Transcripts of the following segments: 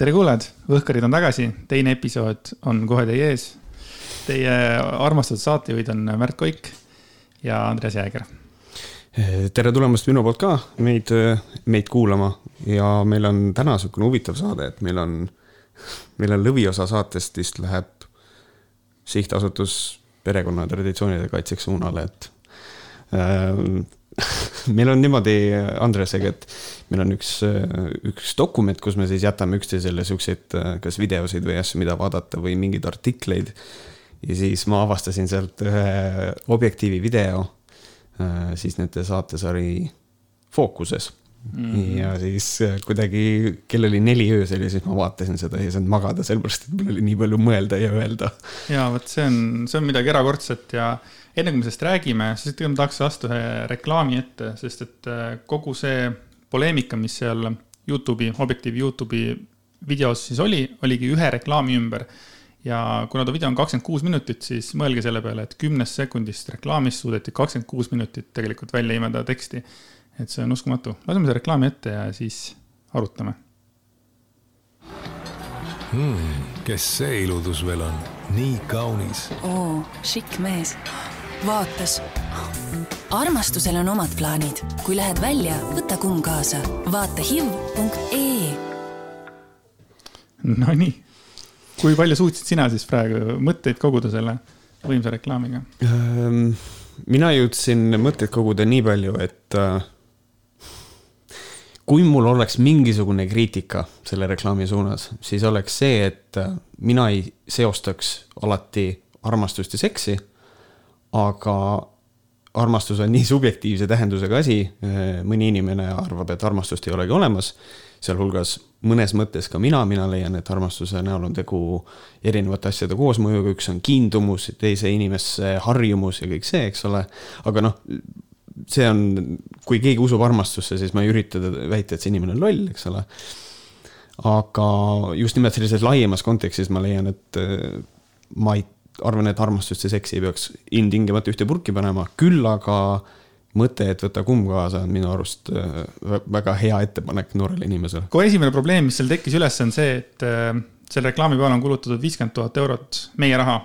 tere kuulajad, Võhkarid on tagasi, teine episood on kohe teie ees. Teie armastatud saatejuhid on Märt Koik ja Andreas Jääger. tere tulemast minu poolt ka meid, meid kuulama ja meil on täna niisugune huvitav saade, et meil on, meil on lõviosa saatest vist läheb sihtasutus perekonna traditsioonide kaitseks suunale, et äh, meil on niimoodi Andresega, et meil on üks, üks dokument, kus me siis jätame üksteisele siukseid, kas videosid või asju, mida vaadata või mingeid artikleid. ja siis ma avastasin sealt ühe Objektiivi video, siis nende saatesari Fookuses Mm -hmm. ja siis kuidagi kell oli neli öösel ja siis ma vaatasin seda ja ei saanud magada, sellepärast et mul oli nii palju mõelda ja öelda. ja vot see on, see on midagi erakordset ja enne kui me sellest räägime, siis tegelikult ma tahaks lasta ühe reklaami ette, sest et kogu see poleemika, mis seal Youtube'i, Objektiivi Youtube'i videos siis oli, oligi ühe reklaami ümber. ja kuna ta video on kakskümmend kuus minutit, siis mõelge selle peale, et kümnest sekundist reklaamist suudeti kakskümmend kuus minutit tegelikult välja imeda teksti. et see on uskumatu, laseme selle reklaami ette ja siis arutame hmm,. kes see iludus veel on, nii kaunis. oo, šikk mees vaates. armastusel on omad plaanid, kui lähed välja, võta kumm kaasa, vaata hiv.ee. Nonii, kui palju suutsid sina siis praegu mõtteid koguda selle võimsa reklaamiga? Ehm, mina jõudsin mõtteid koguda nii palju, et äh, kui mul oleks mingisugune kriitika selle reklaami suunas, siis oleks see, et äh, mina ei seostaks alati armastust ja seksi aga armastus on nii subjektiivse tähendusega asi, mõni inimene arvab, et armastust ei olegi olemas, sealhulgas mõnes mõttes ka mina, mina leian, et armastuse näol on tegu erinevate asjade koosmõjuga, üks on kiindumus, teise inimesse harjumus ja kõik see, eks ole, aga noh, see on, kui keegi usub armastusse, siis ma ei ürita väita, et see inimene on loll, eks ole. aga just nimelt sellises laiemas kontekstis ma leian, et ma ei arvan, et armastust ja seksi ei peaks ilmtingimata ühte purki panema, küll aga mõte, et võta kumm kaasa, on minu arust äh, väga hea ettepanek noorele inimesele. kohe esimene probleem, mis seal tekkis üles, on see, et äh, selle reklaami peale on kulutatud viiskümmend tuhat eurot meie raha.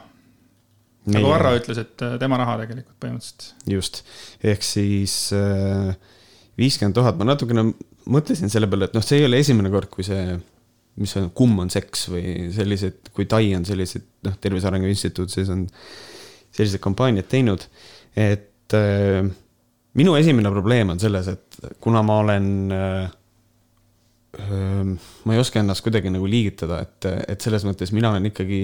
nagu Varro ütles, et äh, tema raha tegelikult põhimõtteliselt. just, ehk siis viiskümmend tuhat, ma natukene mõtlesin selle peale, et noh, see ei ole esimene kord, kui see mis on, kumm on seks või sellised, kui Tai on sellised, noh, Tervise Arengu Instituut siis on sellised kampaaniad teinud, et äh, minu esimene probleem on selles, et kuna ma olen äh, äh, ma ei oska ennast kuidagi nagu liigitada, et, et selles mõttes mina olen ikkagi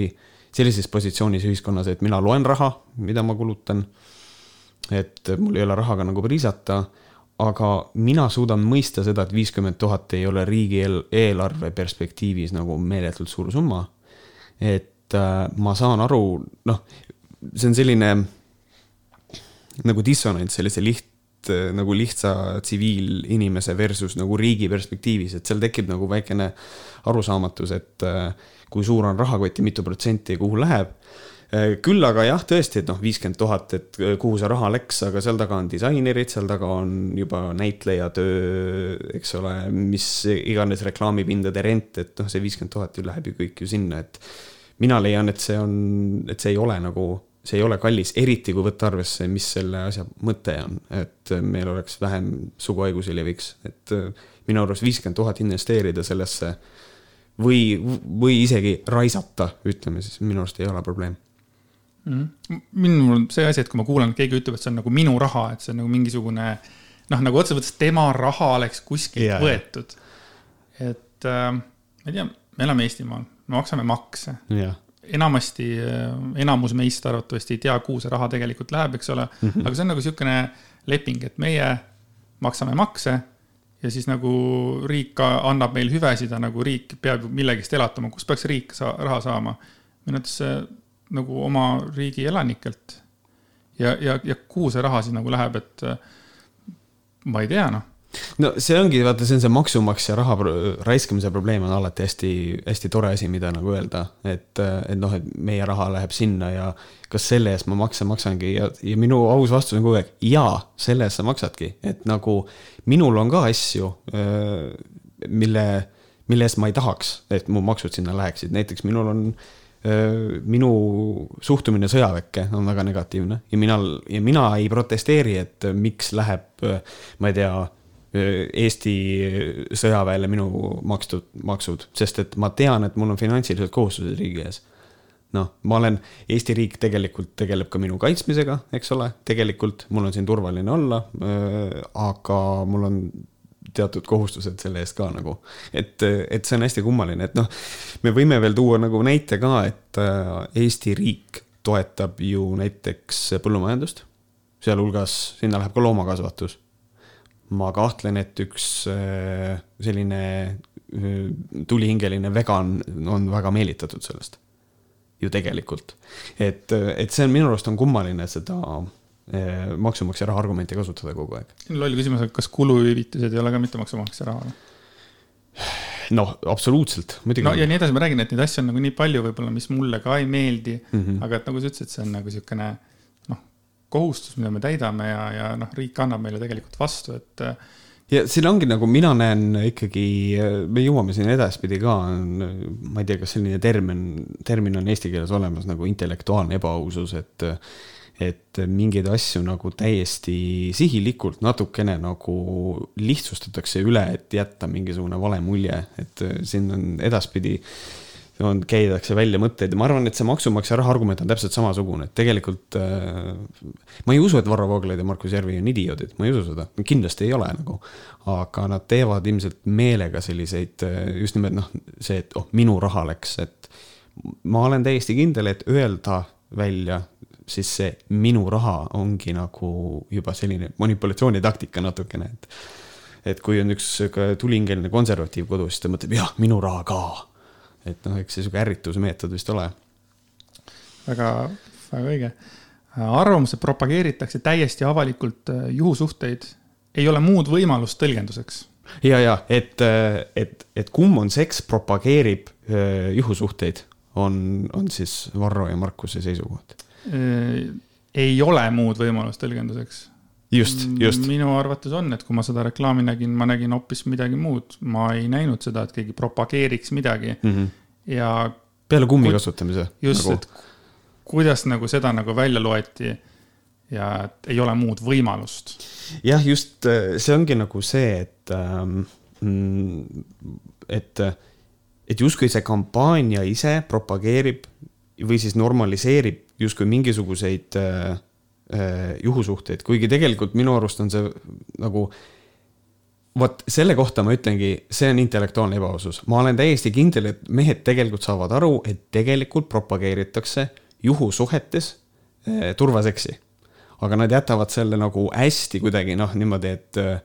sellises positsioonis ühiskonnas, et mina loen raha, mida ma kulutan. et mul ei ole rahaga nagu priisata aga mina suudan mõista seda, et viiskümmend tuhat ei ole riigieelarve perspektiivis nagu meeletult suur summa. et äh, ma saan aru, noh, see on selline nagu dissonants sellise liht-, nagu lihtsa tsiviilinimese versus nagu riigi perspektiivis, et seal tekib nagu väikene arusaamatus, et äh, kui suur on rahakoti, mitu protsenti kuhu läheb Äh, küll aga jah, tõesti, et noh, viiskümmend tuhat, et äh, kuhu see raha läks, aga seal taga on disainerid, seal taga on juba näitlejatöö, eks ole, mis iganes reklaamipindade rent, et noh, see viiskümmend tuhat ju läheb ju kõik ju sinna, et mina leian, et see on, et see ei ole nagu, see ei ole kallis, eriti kui võtta arvesse, mis selle asja mõte on, et meil oleks vähem suguhaigusi leviks, et äh, minu arust viiskümmend tuhat investeerida sellesse või, või isegi raisata, ütleme siis, minu arust ei ole probleem mm. -hmm. minul on see asi, et kui ma kuulan, keegi ütleb, et see on nagu minu raha, et see on nagu mingisugune noh, nagu otseses mõttes tema raha oleks kuskilt yeah. võetud. et äh, ma ei tea, me elame Eestimaal, me maksame makse yeah. enamasti, äh, enamus meist arvatavasti ei tea, kuhu see raha tegelikult läheb, eks ole mm, -hmm. aga see on nagu niisugune leping, et meie maksame makse ja siis nagu riik annab meile hüvesid ja nagu riik peab millegist elatama, kust peaks riik sa raha saama? minu arvates see nagu oma riigi elanikelt. ja, ja, ja kuhu see raha siis nagu läheb, et ma ei tea, noh. No see ongi, vaata, see on see maksumaksja raha raiskamise probleem on alati hästi, hästi tore asi, mida nagu öelda, et, et noh, et meie raha läheb sinna ja kas selle eest ma makse maksangi ja, ja minu aus vastus on kogu aeg jaa, selle eest sa maksadki, et nagu minul on ka asju, mille mille eest ma ei tahaks, et mu maksud sinna läheksid, näiteks minul on minu suhtumine sõjaväkke on väga negatiivne ja mina, ja mina ei protesteeri, et miks läheb, ma ei tea, Eesti sõjaväele minu makstud maksud, sest et ma tean, et mul on finantsilised kohustused riigi ees. noh, ma olen, Eesti riik tegelikult tegeleb ka minu kaitsmisega, eks ole, tegelikult mul on siin turvaline olla. aga mul on teatud kohustused selle eest ka nagu, et, et see on hästi kummaline, et noh, me võime veel tuua nagu näite ka, et äh, Eesti riik toetab ju näiteks põllumajandust, sealhulgas sinna läheb ka loomakasvatus. ma kahtlen, et üks äh, selline äh, tulihingeline vegan on väga meelitatud sellest. ju tegelikult, et, et see on minu arust on kummaline seda maksumaksja raha argumenti kasutada kogu aeg. loll küsimus, kas kuluhüvitised ei ole ka mitte maksumaksja raha või? noh, absoluutselt, muidugi. no ja nii edasi, ma räägin, et neid asju on nagu nii palju võib-olla, mis mulle ka ei meeldi mm, -hmm. aga et nagu sa ütlesid, see on nagu niisugune noh, kohustus, mida me täidame ja, ja noh, riik annab meile tegelikult vastu, et. ja siin ongi nagu mina näen ikkagi, me jõuame siin edaspidi ka, ma ei tea, kas selline termin, termin on eesti keeles olemas nagu intellektuaalne ebaausus, et et mingeid asju nagu täiesti sihilikult natukene nagu lihtsustatakse üle, et jätta mingisugune vale mulje, et äh, siin on edaspidi on, käidakse välja mõtteid ja ma arvan, et see maksumaksja raha argument on täpselt samasugune, et tegelikult äh, ma ei usu, et Varro Vooglaid ja Markus Järvi on idioodid, ma ei usu seda, kindlasti ei ole nagu. aga nad teevad ilmselt meelega selliseid äh, just nimelt noh, see, et oh, minu raha läks, et ma olen täiesti kindel, et öelda välja siis see minu raha ongi nagu juba selline manipulatsioonitaktika natukene, et. et kui on üks tulihingeline konservatiiv kodus, siis ta mõtleb, jah, minu raha ka. et noh, eks see sihuke ärritusmeetod vist ole. väga, väga õige. arvamused propageeritakse täiesti avalikult äh, juhusuhteid, ei ole muud võimalust tõlgenduseks ja, ja et, et, et kumb on seks propageerib äh, juhusuhteid, on, on siis Varro ja Markuse seisukoht Äh, ei ole muud võimalust tõlgenduseks. just, just. minu arvates on, et kui ma seda reklaami nägin, ma nägin hoopis midagi muud, ma ei näinud seda, et keegi propageeriks midagi mm. -hmm. ja. peale kummi ku... kasutamise. just nagu..., et kuidas nagu seda nagu välja loeti ja et ei ole muud võimalust. jah, just äh, see ongi nagu see, et ähm,, et, et justkui see kampaania ise propageerib või siis normaliseerib justkui mingisuguseid äh, äh, juhusuhteid, kuigi tegelikult minu arust on see nagu vot selle kohta ma ütlengi, see on intellektuaalne ebaausus, ma olen täiesti kindel, et mehed tegelikult saavad aru, et tegelikult propageeritakse juhusuhetes eh, turvaseksi. aga nad jätavad selle nagu hästi kuidagi noh, niimoodi, et äh,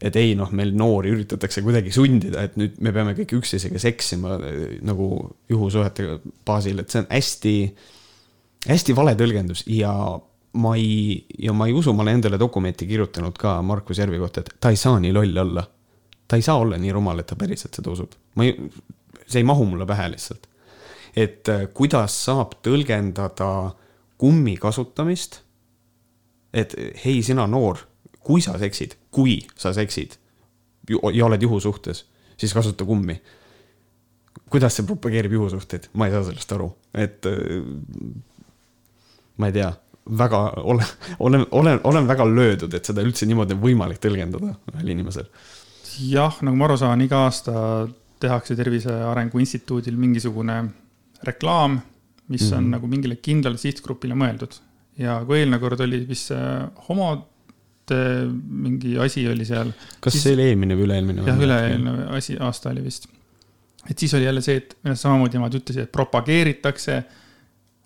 et ei noh, meil noori üritatakse kuidagi sundida, et nüüd me peame kõik üksteisega seksima nagu juhusuhete baasil, et see on hästi hästi vale tõlgendus ja ma ei, ja ma ei usu, ma olen endale dokumenti kirjutanud ka Markus Järvi kohta, et ta ei saa nii loll olla. ta ei saa olla nii rumal, et ta päriselt seda usub. ma ei, see ei mahu mulle pähe lihtsalt. et äh, kuidas saab tõlgendada kummi kasutamist, et hei, sina noor, kui sa seksid, kui sa seksid ja oled juhusuhtes, siis kasuta kummi kuidas see propageerib juhusuhteid, ma ei saa sellest aru, et äh, ma ei tea, väga olen, olen, olen, olen väga löödud, et seda üldse niimoodi on võimalik tõlgendada ühel inimesel. jah, nagu ma aru saan, iga aasta tehakse Tervise Arengu Instituudil mingisugune reklaam, mis mm -hmm. on nagu mingile kindlale sihtgrupile mõeldud. ja kui eelmine kord oli vist see homode mingi asi oli seal. kas siis, see oli eelmine või üle-eelmine? jah, üle-eelmine asi, aasta oli vist. et siis oli jälle see, et samamoodi nemad ütlesid, et propageeritakse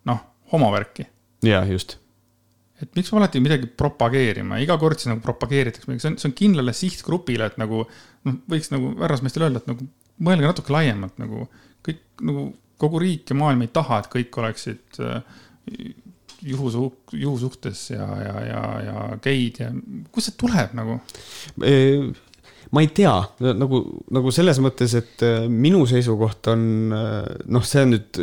noh, homovärki jaa, just. et miks me alati midagi propageerima, iga kord siis nagu propageeritakse midagi, see on, see on kindlale sihtgrupile, et nagu noh, võiks nagu härrasmeestele öelda, et nagu mõelge natuke laiemalt nagu kõik nagu kogu riik ja maailm ei taha, et kõik oleksid äh, juhusu-, juhusuhtes ja, ja, ja, ja geid ja kust see tuleb nagu? ma ei tea, nagu, nagu selles mõttes, et äh, minu seisukoht on äh, noh, see on nüüd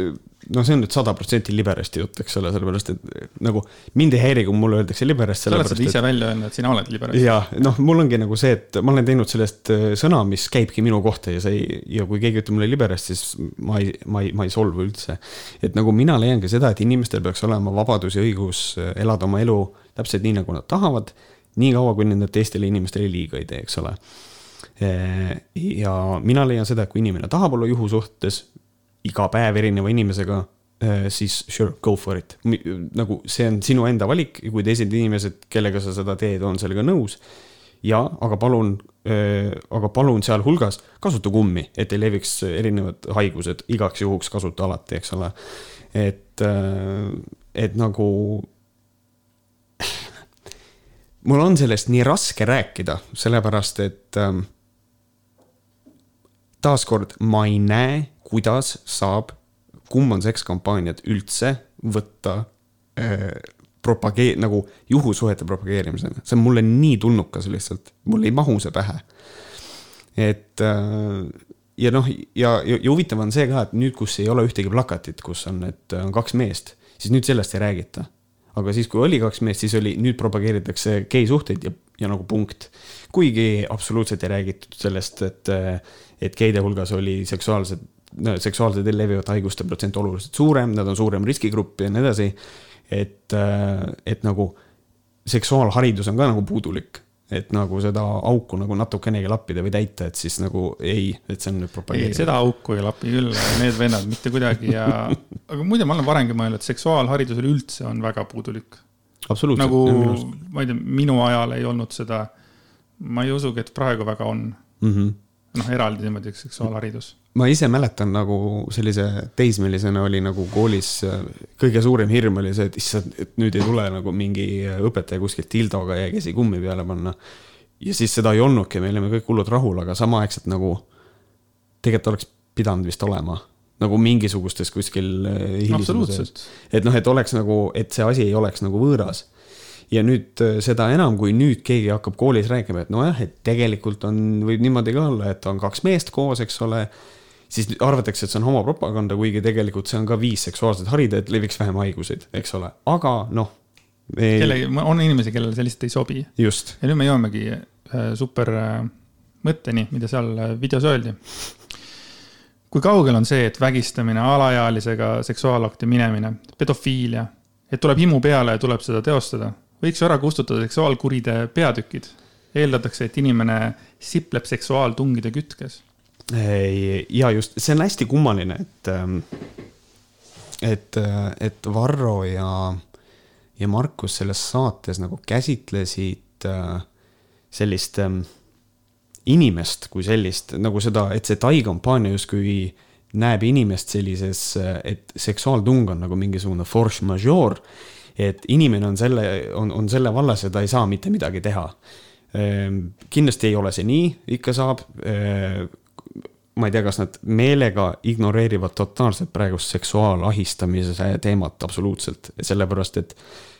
no see on nüüd sada protsenti liberasti jutt, eks ole, sellepärast et nagu mind ei häiri, kui mulle öeldakse liberast. sa oled seda ise et... välja öelnud, et sina oled liberast. jah, noh, mul ongi nagu see, et ma olen teinud sellest äh, sõna, mis käibki minu kohta ja see ei, ja kui keegi ütleb mulle liberast, siis ma ei, ma ei, ma ei solvu üldse. et nagu mina leiangi seda, et inimestel peaks olema vabadus ja õigus äh, elada oma elu täpselt nii, nagu nad tahavad, niikaua, kui nad teistele inimestele liiga ei tee, eks ole äh, ja mina leian seda, et kui inimene tahab olla juhusuhtes, iga päev erineva inimesega, äh, siis sure, go for it. nagu see on sinu enda valik ja kui teised inimesed, kellega sa seda teed, on sellega nõus. ja, aga palun, äh, aga palun sealhulgas kasuta kummi, et ei leviks erinevad haigused, igaks juhuks kasuta alati, eks ole. et, äh, et nagu mul on sellest nii raske rääkida, sellepärast et ähm, taaskord ma ei näe kuidas saab Kumm on seks kampaaniat üldse võtta äh, propagee-, nagu juhusuhete propageerimisena, see on mulle nii tulnukas lihtsalt, mul ei mahu see pähe. et äh, ja noh, ja, ja, ja huvitav on see ka, et nüüd, kus ei ole ühtegi plakatit, kus on, et on kaks meest, siis nüüd sellest ei räägita. aga siis, kui oli kaks meest, siis oli, nüüd propageeritakse geisuhteid ja, ja nagu punkt. kuigi absoluutselt ei räägitud sellest, et, et geide hulgas oli seksuaalsed seksuaalselt levivate haiguste protsent oluliselt suurem, nad on suurem riskigrupp ja nii edasi. et, äh, et nagu seksuaalharidus on ka nagu puudulik, et nagu seda auku nagu natukenegi lappida või täita, et siis nagu ei, et see on nüüd propageerimine. seda auku ei lapi küll, need vennad mitte kuidagi ja, aga muide, ma olen varemgi mõelnud, et seksuaalharidus üleüldse on väga puudulik. nagu ma ei tea, minu ajal ei olnud seda, ma ei usugi, et praegu väga on mm. -hmm noh, eraldi niimoodi seksuaalharidus. ma ise mäletan nagu sellise teismelisena oli nagu koolis kõige suurem hirm oli see, et issand, et nüüd ei tule nagu mingi õpetaja kuskilt tildoga ja käsi kummi peale panna. ja siis seda ei olnudki, me olime kõik hullud rahul, aga samaaegselt nagu tegelikult oleks pidanud vist olema nagu mingisugustes kuskil äh, absoluutselt. et noh, et oleks nagu, et see asi ei oleks nagu võõras ja nüüd äh, seda enam, kui nüüd keegi hakkab koolis rääkima, et nojah, et tegelikult on, võib niimoodi ka olla, et on kaks meest koos, eks ole. siis arvatakse, et see on homopropaganda, kuigi tegelikult see on ka viis seksuaalset harida, et leviks vähem haiguseid, eks ole, aga noh kellegi, on inimesi, kellele see lihtsalt ei sobi. just. ja nüüd me jõuamegi super äh, mõtteni, mida seal äh, videos öeldi. kui kaugel on see, et vägistamine, alaealisega seksuaalakti minemine, pedofiilia, et tuleb himu peale ja tuleb seda teostada võiks ära kustutada seksuaalkuride peatükid. eeldatakse, et inimene sipleb seksuaaltungide kütkes. ja just, see on hästi kummaline, et, ähm, et, äh, et Varro ja, ja Markus selles saates nagu käsitlesid äh, sellist ähm, inimest kui sellist, nagu seda, et see Tai kampaania justkui näeb inimest sellises, äh, et seksuaaltung on nagu mingisugune force majeure et inimene on selle, on, on selle vallas ja ta ei saa mitte midagi teha. Ehm, kindlasti ei ole see nii, ikka saab. Ehm, ma ei tea, kas nad meelega ignoreerivad totaalselt praegust seksuaalahistamise teemat absoluutselt, sellepärast et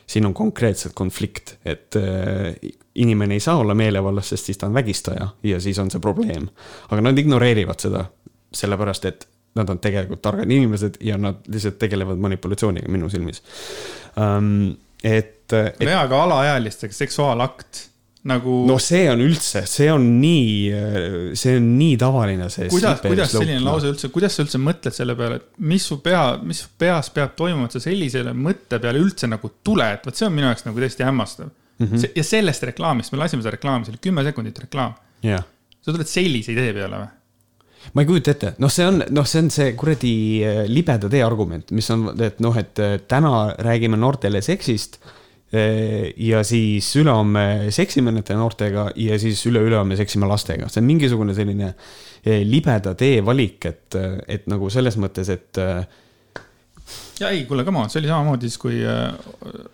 siin on konkreetselt konflikt, et äh, inimene ei saa olla meelevallas, sest siis ta on vägistaja ja siis on see probleem. aga nad ignoreerivad seda, sellepärast et nad on tegelikult targad inimesed ja nad lihtsalt tegelevad manipulatsiooniga minu silmis um,. et, et. jaa, aga alaealistega seksuaalakt nagu. no see on üldse, see on nii, see on nii tavaline see. kuidas, kuidas selline lause üldse, kuidas sa üldse mõtled selle peale, et mis su pea, mis su peas peab toimuma, et sa sellisele mõtte peale üldse nagu tuled, vot see on minu jaoks nagu täiesti hämmastav mm. -hmm. ja sellest reklaamist, me lasime seda reklaami, see oli kümme sekundit reklaam yeah.. sa tuled sellise idee peale või? Ma ei kujuta ette, noh, see on, noh, see on see kuradi äh, libeda tee argument, mis on, et noh, et äh, täna räägime noortele seksist. Äh, ja siis ülehomme seksime nende noortega ja siis üle-ülehomme seksime lastega, see on mingisugune selline libeda tee valik, et, et nagu selles mõttes, et ja ei, kuule, come on, see oli samamoodi siis, kui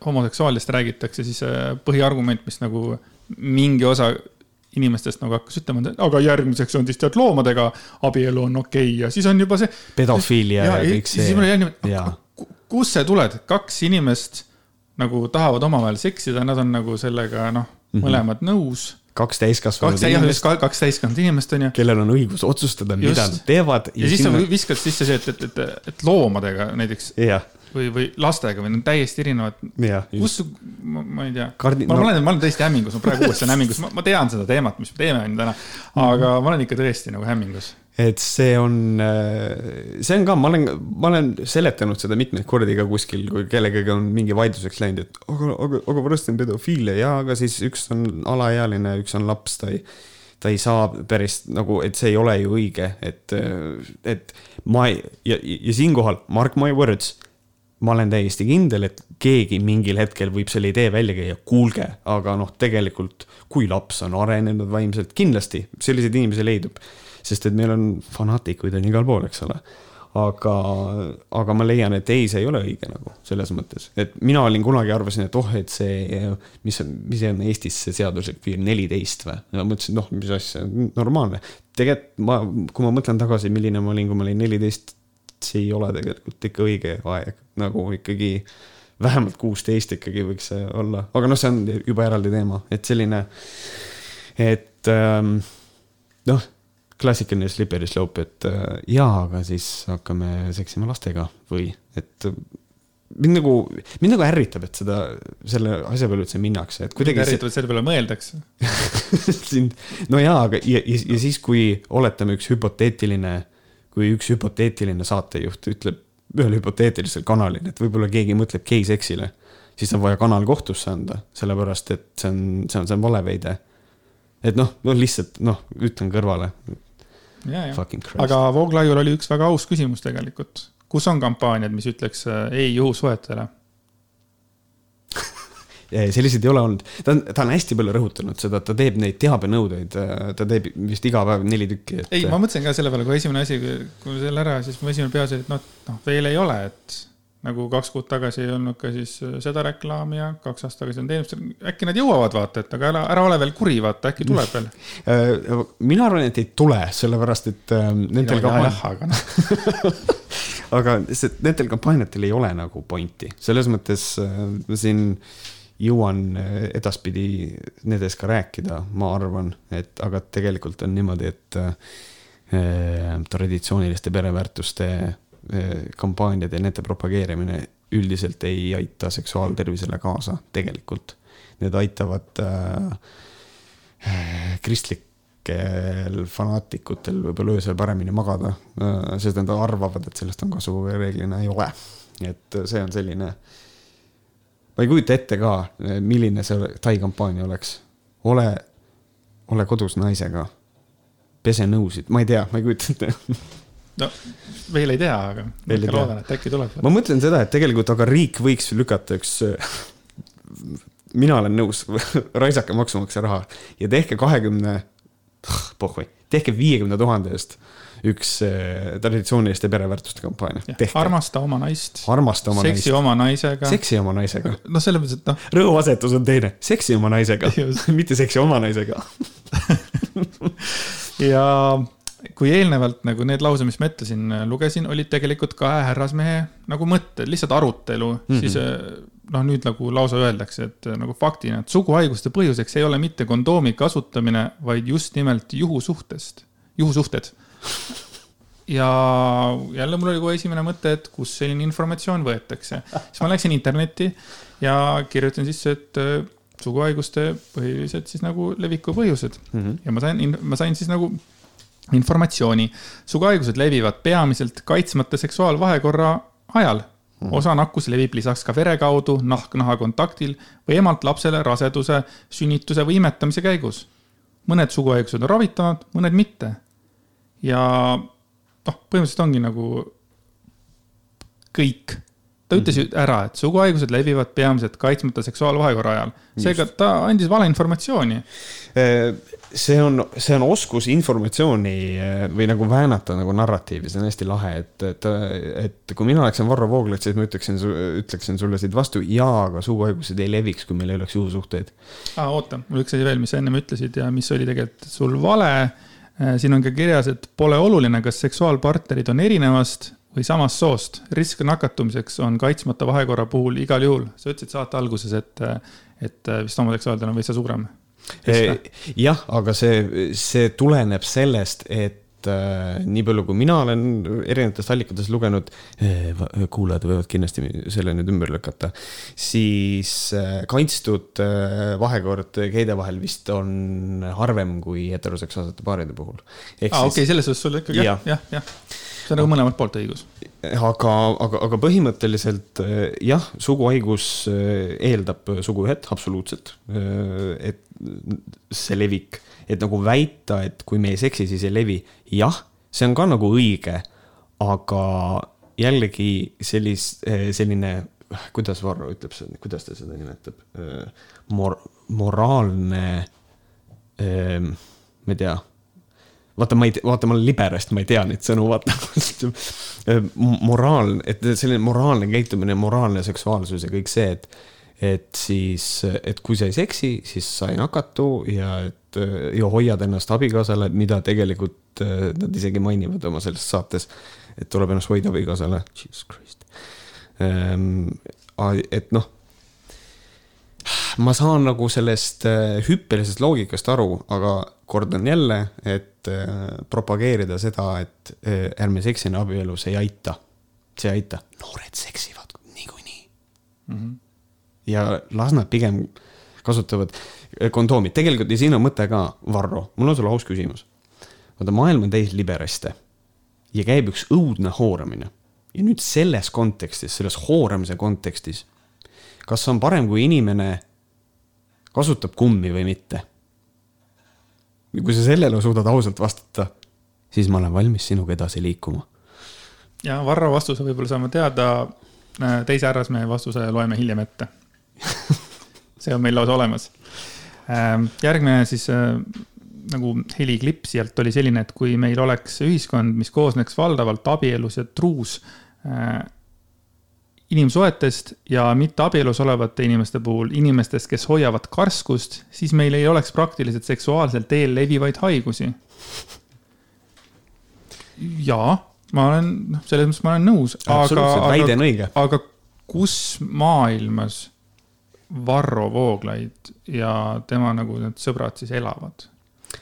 homoseksuaalidest räägitakse, siis põhiargument, mis nagu mingi osa inimestest nagu hakkas ütlema, et aga järgmiseks on siis tead loomadega abielu on okei okay. ja siis on juba see. pedofiilia ja, ja kõik see. siis mul jäi niimoodi, kust see tuleb, kaks inimest nagu tahavad omavahel seksida, nad on nagu sellega noh mm -hmm., mõlemad nõus. kaks täiskasvanud inimest, ka- kaks täiskasvanud inimest on ju. kellel on õigus otsustada, mida nad teevad. ja siis sa viskad sisse see, et, et, et, et loomadega näiteks jah, või, või lastega või need on täiesti erinevad. kus, ma, ei tea Kardi- ma, no- ma olen, ma olen tõesti hämmingus, ma praegu uuesti olen hämmingus, ma tean seda teemat, mis me teeme on ju täna, aga ma olen ikka tõesti nagu hämmingus. et see on, see on ka, ma olen, ma olen seletanud seda mitmeid kordi ka kuskil, kui kellegagi on mingi vaidluseks läinud, et aga, aga, aga pärast on pedofiilia ja, aga siis üks on alaealine, üks on laps, ta ei ta ei saa päris nagu, et see ei ole ju õige, et, et ma ei, ja, ja siinkohal mark my words, ma olen täiesti kindel, et keegi mingil hetkel võib selle idee välja käia, kuulge, aga noh, tegelikult kui laps on arenenud vaimselt, kindlasti selliseid inimesi leidub sest et meil on fanaatikuid on igal pool, eks ole. aga, aga ma leian, et ei, see ei ole õige nagu selles mõttes, et mina olin kunagi arvasin, et oh, et see, mis mis on Eestis see seaduslik piir, neliteist või? ja mõtlesin, noh, mis asja, normaalne. tegelikult ma, kui ma mõtlen tagasi, milline ma olin, kui ma olin neliteist, see ei ole tegelikult ikka õige aeg, nagu ikkagi vähemalt kuusteist ikkagi võiks see olla, aga noh, see on juba eraldi teema, et selline, et ähm, noh klassikaline slippery slope, et äh, jaa, aga siis hakkame seksima lastega või et äh, mind nagu, mind nagu ärritab, et seda, selle asja peale üldse minnakse, et kuidagi eriti, et selle peale mõeldakse. siin, no jaa, aga ja, ja, ja siis, kui oletame üks hüpoteetiline, kui üks hüpoteetiline saatejuht ütleb ühel hüpoteetilisel kanalil, et võib-olla keegi mõtleb geiseksile, siis on vaja kanal kohtusse anda, sellepärast et see on, see on, see on valeväide. et noh, no lihtsalt noh, ütlen kõrvale, aga Vooglaiul oli üks väga aus küsimus tegelikult. kus on kampaaniad, mis ütleks ei juhusuhetele? Selliseid ei ole olnud, ta on, ta on hästi palju rõhutanud seda, et ta teeb neid teabenõudeid, ta teeb vist iga päev neli tükki, et. ei, ma mõtlesin ka selle peale, kui esimene asi, kui me selle ära, siis mu esimene peas oli, et noh, noh veel ei ole, et nagu kaks kuud tagasi ei olnud ka siis äh, seda reklaami ja kaks aastat tagasi on teenust, äkki nad jõuavad vaata, et aga ära, ära ole veel kuri, vaata äkki tuleb veel. Äh, mina arvan, et ei tule, sellepärast et äh, nendel kampaaniatel, aga noh, aga see, nendel kampaaniatel ei ole nagu pointi, selles mõttes äh, ma siin jõuan äh, edaspidi nendest ka rääkida, ma arvan, et aga tegelikult on niimoodi, et äh, traditsiooniliste pereväärtuste äh, kampaaniad ja nende propageerimine üldiselt ei aita seksuaaltervisele kaasa, tegelikult. Need aitavad äh, äh, kristlikel fanaatikutel võib-olla öösel paremini magada, sest nad arvavad, et sellest on kasu, reeglina ei ole. et see on selline, ma ei kujuta ette ka, milline see Tai kampaania oleks. ole, ole kodus naisega, pese nõusid, ma ei tea, ma ei kujuta ette no veel ei tea, aga ma Veel ei ikka loodan, et äkki tuleb. ma mõtlen seda, et tegelikult, aga riik võiks lükata üks, mina olen nõus, raisake maksumaksja raha ja tehke kahekümne, pohhui, tehke viiekümne tuhande eest üks eh, traditsiooniliste pereväärtuste kampaania. armasta oma naist, armasta oma seksi naist, oma naisega. seksi oma naisega. noh, selles mõttes, et noh, rõhuasetus on teine, seksi oma naisega mitte seksi oma naisega. ja kui eelnevalt nagu need lause, mis ma ette siin lugesin, olid tegelikult kahe härrasmehe nagu mõtted, lihtsalt arutelu mm, -hmm. siis eh, noh, nüüd nagu lausa öeldakse, et eh, nagu faktina, et suguhaiguste põhjuseks ei ole mitte kondoomi kasutamine, vaid just nimelt juhusuhtest, juhusuhted. Ja jälle mul oli kohe esimene mõte, et kust selline informatsioon võetakse. siis ma läksin internetti ja kirjutasin sisse, et eh, suguhaiguste põhilised siis nagu leviku põhjused mm. -hmm. ja ma sain, ma sain siis nagu informatsiooni. suguhaigused levivad peamiselt kaitsmata seksuaalvahekorra ajal. osa nakkus levib lisaks ka vere kaudu, nahk-naha kontaktil või emalt lapsele raseduse, sünnituse või imetamise käigus. mõned suguhaigused on ravitavad, mõned mitte. Ja noh, põhimõtteliselt ongi nagu kõik. ta ütles ju ära, et suguhaigused levivad peamiselt kaitsmata seksuaalvahekorra ajal. seega ta andis valeinformatsiooni. see on, see on oskus informatsiooni eh, või nagu väänata nagu narratiivi, see on hästi lahe, et, et, et kui mina oleksin Varro Vooglaid, siis ma ütleksin, ütleksin sulle siit vastu, jaa, aga suguhaigused ei leviks, kui meil ei oleks juhusuhteid. aa, oota, mul üks asi veel, mis sa ennem ütlesid ja mis oli tegelikult sul vale. Siin on ka kirjas, et pole oluline, kas seksuaalpartnerid on erinevast või samast soost. risk nakatumiseks on kaitsmata vahekorra puhul igal juhul. sa ütlesid saate alguses, et, et vist homoseksuaalidel on veitsa suurem. jah, aga see, see tuleneb sellest, et äh, nii palju, kui mina olen erinevatest allikatest lugenud eh,, kuulajad võivad kindlasti selle nüüd ümber lükata, siis äh, kaitstud äh, vahekord geide vahel vist on harvem kui heteroseksuaalsete paaride puhul. aa, okei selles suhtes sul ikkagi jah, jah, jah, see on nagu mõlemalt poolt õigus. Aga, aga, aga põhimõtteliselt äh, jah, suguhaigus äh, eeldab suguühet, absoluutselt. Äh, et see levik et nagu väita, et kui me ei seksi, siis ei levi, jah, see on ka nagu õige, aga jällegi sellis-, selline, kuidas Varro ütleb, kuidas ta seda nimetab, mor-, moraalne, ma ei tea vaata, ma ei vaata, ma olen liberast, ma ei tea neid sõnu, vaata moraal, et selline moraalne käitumine, moraalne seksuaalsus ja kõik see, et et siis, et kui sa ei seksi, siis sa ei nakatu ja et ja hoiad ennast abikaasale, mida tegelikult äh, nad isegi mainivad oma selles saates, et tuleb ennast hoida abikaasale, jesus christ. Ehm, et noh, ma saan nagu sellest äh, hüppelisest loogikast aru, aga kordan jälle, et äh, propageerida seda, et ärme seksime abielus, ei aita. see ei aita, noored seksivad niikuinii mm. -hmm ja las nad pigem kasutavad eh, kondoomi. tegelikult ja siin on mõte ka, Varro, mul on sulle aus küsimus. vaata, maailm on täis liberaste ja käib üks õudne hooramine. ja nüüd selles kontekstis, selles hooramise kontekstis, kas on parem, kui inimene kasutab kummi või mitte? Kui sa sellele suudad ausalt vastata, siis ma olen valmis sinuga edasi liikuma. ja Varro vastuse võib-olla saame teada, teise härrasmehe vastuse loeme hiljem ette see on meil lausa olemas. Ähm, järgmine siis äh, nagu heliklipp sealt oli selline, et kui meil oleks ühiskond, mis koosneks valdavalt abielus ja truus äh, inimsuhetest ja mitte abielus olevate inimeste puhul inimestest, kes hoiavad karskust, siis meil ei oleks praktiliselt seksuaalsel teel levivaid haigusi. jaa, ma olen, noh, selles mõttes ma olen nõus, aga, aga, aga kus maailmas Varro Vooglaid ja tema nagu need sõbrad siis elavad.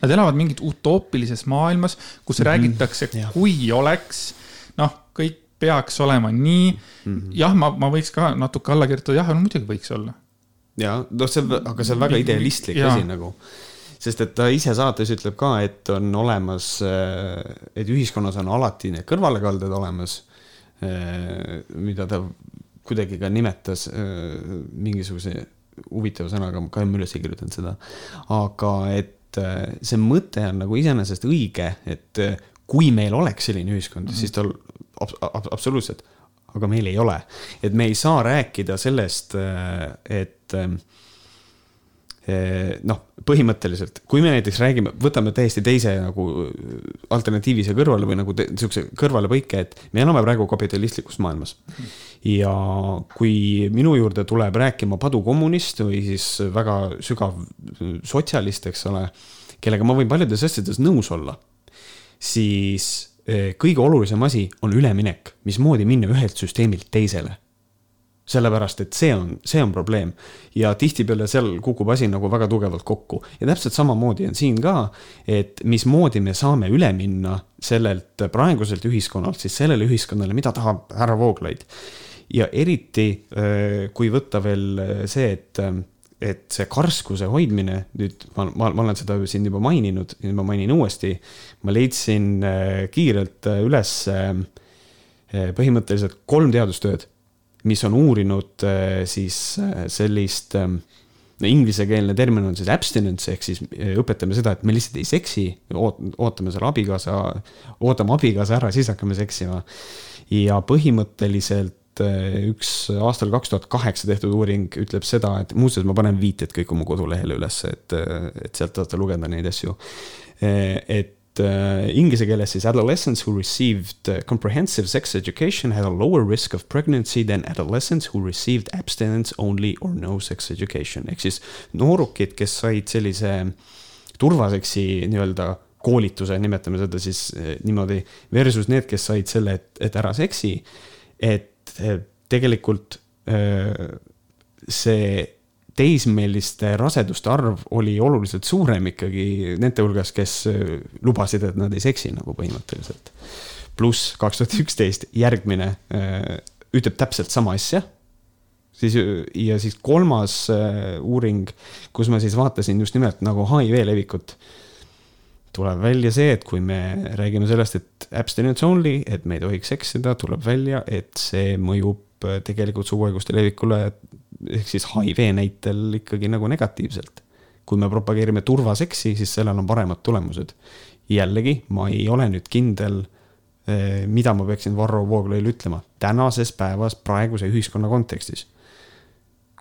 Nad elavad mingit utoopilises maailmas, kus mm -hmm. räägitakse, kui oleks, noh, peaks olema nii mm. -hmm. jah, ma, ma võiks ka natuke alla kirjutada, jah, no muidugi võiks olla. ja noh, see, aga see on väga idealistlik ja. asi nagu sest et ta ise saates ütleb ka, et on olemas, et ühiskonnas on alati need kõrvalekalded olemas, mida ta kuidagi ka nimetas äh, mingisuguse huvitava sõnaga, ma kahjuks üles ei kirjutanud seda. aga et äh, see mõte on nagu iseenesest õige, et äh, kui meil oleks selline ühiskond mm, -hmm. siis tal ab, ab, absoluutselt, aga meil ei ole. et me ei saa rääkida sellest, et noh, põhimõtteliselt, kui me näiteks räägime, võtame täiesti teise nagu alternatiivi siia kõrvale või nagu sihukese kõrvalepõike, et me elame praegu kapitalistlikus maailmas. ja kui minu juurde tuleb rääkima padukommunist või siis väga sügav sotsialist, eks ole, kellega ma võin paljudes asjades nõus olla, siis kõige olulisem asi on üleminek, mismoodi minna ühelt süsteemilt teisele. Sellepärast et see on, see on probleem. Ja tihtipeale seal kukub asi nagu väga tugevalt kokku. Ja täpselt samamoodi on siin ka, et mismoodi me saame üle minna sellelt praeguselt ühiskonnalt siis sellele ühiskonnale, mida tahab härra Vooglaid. ja eriti, äh, kui võtta veel see, et, et see karskuse hoidmine, nüüd ma, ma, ma olen seda siin juba maininud, nüüd ma mainin uuesti, ma leidsin äh, kiirelt äh, üles põhimõtteliselt kolm teadustööd mis on uurinud äh, siis äh, sellist ähm, no inglisekeelne termin on siis abstinence ehk siis äh, õpetame seda, et me lihtsalt ei seksi, ootame selle abikaasa, ootame abikaasa ära, siis hakkame seksima. ja põhimõtteliselt üks aastal kaks tuhat kaheksa tehtud uuring ütleb seda, et muuseas ma panen viited kõik oma kodulehele ülesse, et, et sealt saate lugeda neid asju. et uh, inglise keeles siis adolescents who received comprehensive sex education had a lower risk of pregnancy than adolescents who received abstinence only or no sex education. ehk siis noorukid, kes said sellise turvaseksi nii-öelda koolituse, nimetame seda siis eh, niimoodi, versus need, kes said selle, et, et ära seksi. et eh, tegelikult see teismeliste raseduste arv oli oluliselt suurem ikkagi nende hulgas, kes lubasid, et nad ei seksi nagu põhimõtteliselt. pluss kaks tuhat üksteist järgmine ütleb täpselt sama asja siis ja siis kolmas uuring, kus ma siis vaatasin just nimelt nagu HIV levikut. Tuleb välja see, et kui me räägime sellest, et abstinence only, et me ei tohiks eksida, tuleb välja, et see mõjub äh, tegelikult suguhaiguste levikule ehk siis HIV näitel ikkagi nagu negatiivselt. kui me propageerime turvaseksi, siis sellel on paremad tulemused. jällegi, ma ei ole nüüd kindel äh, mida ma peaksin Varro Vooglaiule ütlema tänases päevas praeguse ühiskonna kontekstis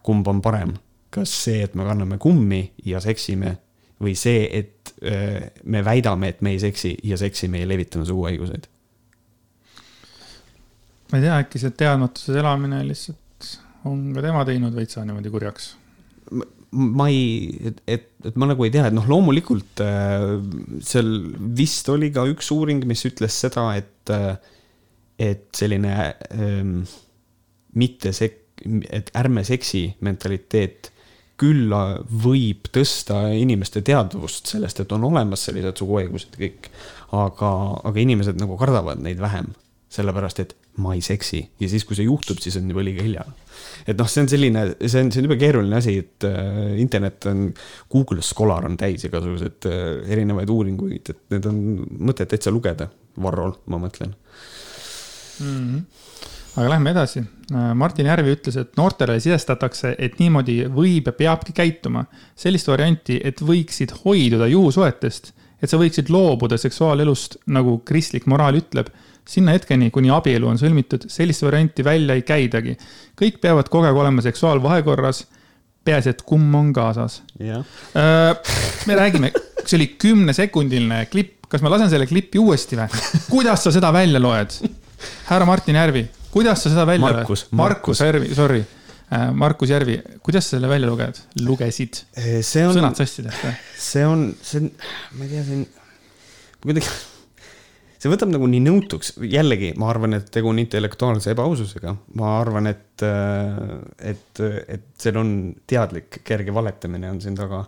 kumb on parem, kas see, et me kanname kummi ja seksime või see, et äh, me väidame, et me ei seksi ja seksime ja levitame suguhaiguseid? ma ei tea, äkki see teadmatuses elamine lihtsalt on ka tema teinud veitsa niimoodi kurjaks? ma ei, et, et, et ma nagu ei tea, et noh, loomulikult äh, seal vist oli ka üks uuring, mis ütles seda, et äh,, et selline äh, mitte sek-, et ärme seksi mentaliteet küll võib tõsta inimeste teadvust sellest, et on olemas sellised suguhaigused ja kõik. aga, aga inimesed nagu kardavad neid vähem, sellepärast et ma ei seksi ja siis, kui see juhtub, siis on juba liiga hilja. et noh, see on selline, see on, see on jube keeruline asi, et äh, internet on, Google Scholar on täis igasuguseid äh, erinevaid uuringuid, et need on mõtet täitsa lugeda, Varrol, ma mõtlen mm. -hmm aga lähme edasi. Martin Järvi ütles, et noortele sisestatakse, et niimoodi võib ja peabki käituma. sellist varianti, et võiksid hoiduda juhusuhetest, et sa võiksid loobuda seksuaalelust, nagu kristlik moraal ütleb. sinna hetkeni, kuni abielu on sõlmitud, sellist varianti välja ei käidagi. kõik peavad kogu aeg olema seksuaalvahekorras. peaasi, et kumm on kaasas. Äh, me räägime, see oli kümnesekundiline klipp, kas ma lasen selle klipi uuesti või? kuidas sa seda välja loed? härra Martin Järvi kuidas sa seda välja Markus, Markus Järvi, sorry. Äh, Markus Järvi, kuidas sa selle välja luged, lugesid? Eh, see on. sõnad sassi tehta. see on, see on, ma ei tea, see on kuidagi, see võtab nagu nii nõutuks, jällegi ma arvan, et tegu on intellektuaalse ebaaususega, ma arvan, et, äh, et, et seal on teadlik kerge valetamine on siin taga.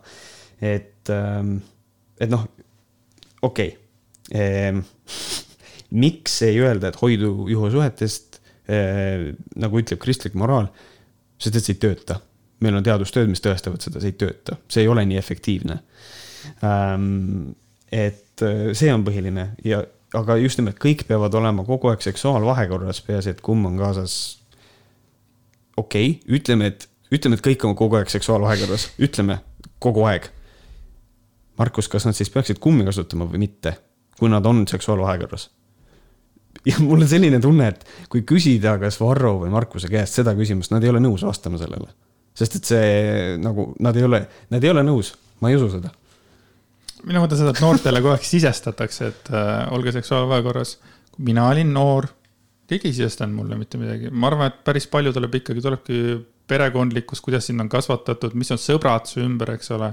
et, ähm, et noh, okei okay. Ehm, miks ei öelda, et hoidu juhusuhetest Äh, nagu ütleb kristlik moraal, sest et see ei tööta. meil on teadustööd, mis tõestavad seda, see ei tööta, see ei ole nii efektiivne. Ähm, et äh, see on põhiline ja, aga just nimelt kõik peavad olema kogu aeg seksuaalvahekorras, peaasi, et kumm on kaasas. okei okay,, ütleme, et, ütleme, et kõik on kogu aeg seksuaalvahekorras, ütleme kogu aeg. Markus, kas nad siis peaksid kummi kasutama või mitte, kui nad on seksuaalvahekorras? Ja mul on selline tunne, et kui küsida kas Varro või Markuse käest seda küsimust, nad ei ole nõus vastama sellele. sest et see nagu, nad ei ole, nad ei ole nõus, ma ei usu seda. mina mõtlen seda, et noortele kogu aeg sisestatakse, et äh, olge seksuaalvahekorras. mina olin noor, keegi ei sisestanud mulle mitte midagi, ma arvan, et päris palju tuleb ikkagi, tulebki perekondlikkus, kuidas sind on kasvatatud, mis on sõbrad su ümber, eks ole.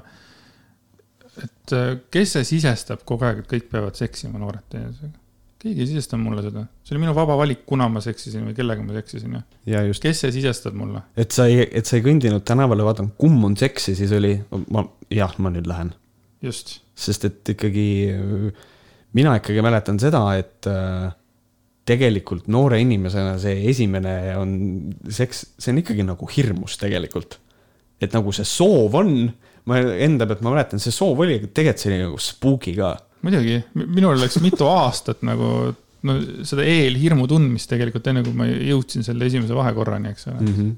et äh, kes see sisestab kogu aeg, et kõik peavad seksima noored teineteisega keegi ei sisestanud mulle seda, see oli minu vaba valik, kuna ma seksisin või kellega ma seksisin ja. kes see sisestab mulle? et sa ei, et sa ei kõndinud tänavale, vaadanud, kumm on seksi, siis oli, ma, jah, ma nüüd lähen. just. sest et ikkagi, mina ikkagi mäletan seda, et äh, tegelikult noore inimesena see esimene on seks, see on ikkagi nagu hirmus tegelikult. et nagu see soov on, ma enda pealt ma mäletan, see soov oli, tegelikult see oli nagu spooky ka muidugi, minul läks mitu aastat nagu no seda eelhirmu tundmist tegelikult, enne kui ma jõudsin selle esimese vahekorrani, eks ole mm. -hmm.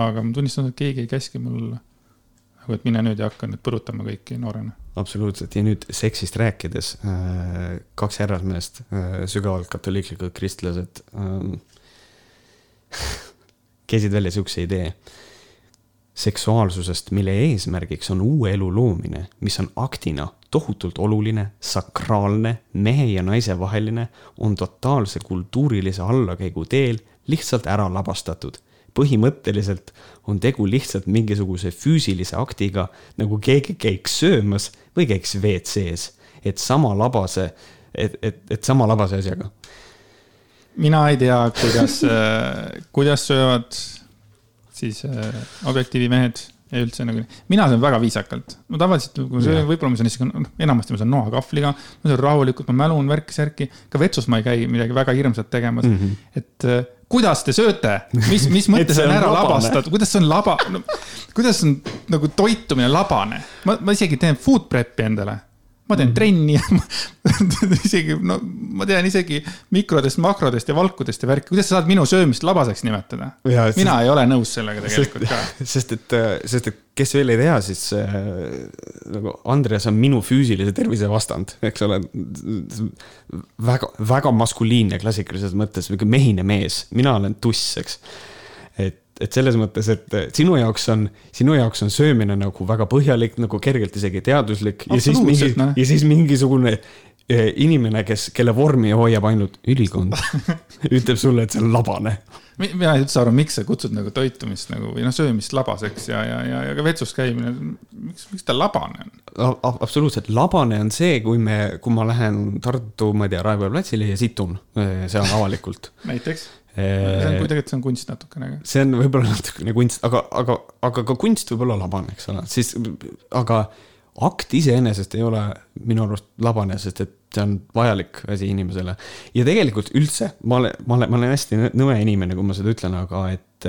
aga ma tunnistan, et keegi ei käski mul nagu, et mine nüüd ja hakka nüüd põrutama kõiki noorena. absoluutselt ja nüüd seksist rääkides äh,, kaks härrasmeest äh,, sügavalt katoliiklikud kristlased äh, käisid välja sihukese idee seksuaalsusest, mille eesmärgiks on uue elu loomine, mis on aktina tohutult oluline, sakraalne, mehe ja naise vaheline, on totaalse kultuurilise allakäigu teel lihtsalt ära labastatud. põhimõtteliselt on tegu lihtsalt mingisuguse füüsilise aktiga, nagu keegi käiks söömas või käiks WC-s, et sama labase, et, et, et sama labase asjaga. mina ei tea, kuidas kuidas söövad siis äh, objektiivi mehed ja üldse nagu, mina söön väga viisakalt. ma tavaliselt, kui ma söön, võib-olla ma söön isegi, enamasti ma söön noakahvliga, ma söön rahulikult, ma mälun värki-särki. ka vetsus ma ei käi midagi väga hirmsat tegemas mm. -hmm. et äh, kuidas te sööte, mis, mis mõttes on on ära labane. labastatud, kuidas see on laba no,, kuidas on nagu toitumine labane? ma, ma isegi teen food prep'i endale. Ma teen mm. trenni isegi, no ma tean isegi mikrodest, makrodest ja valkudest ja värki, kuidas sa saad minu söömist labaseks nimetada? Jaa, sest- mina ei ole nõus sellega sest tegelikult ka. sest et, sest et kes veel ei tea, siis äh, nagu Andreas on minu füüsilise tervise vastand, eks ole. väga, väga maskuliinne klassikalises mõttes, niisugune mehine mees, mina olen tuss, eks. et, selles mõttes, et sinu jaoks on, sinu jaoks on söömine nagu väga põhjalik, nagu kergelt isegi teaduslik ja siis mingi noh. ja siis mingisugune eh, inimene, kes, kelle vormi hoiab ainult ülikond, ütleb sulle, et see on labane Mi- mina ei üldse aru, miks sa kutsud nagu toitumist nagu või noh, söömist labaseks ja, ja, ja, ja ka vetsus käimine, miks, miks ta labane on? Absoluutselt, labane on see, kui me, kui ma lähen Tartu, ma ei tea, Raekoja platsile ja situn eh, seal avalikult. näiteks. See on, tegelikult see on kunst natukene, see on võib-olla natukene kunst, aga, aga, aga ka kunst võib olla labane, eks ole, siis, aga akt iseenesest ei ole minu arust labane, sest et see on vajalik asi inimesele. ja tegelikult üldse, ma olen, ma olen, ma olen hästi nõ- nõme inimene, kui ma seda ütlen, aga et,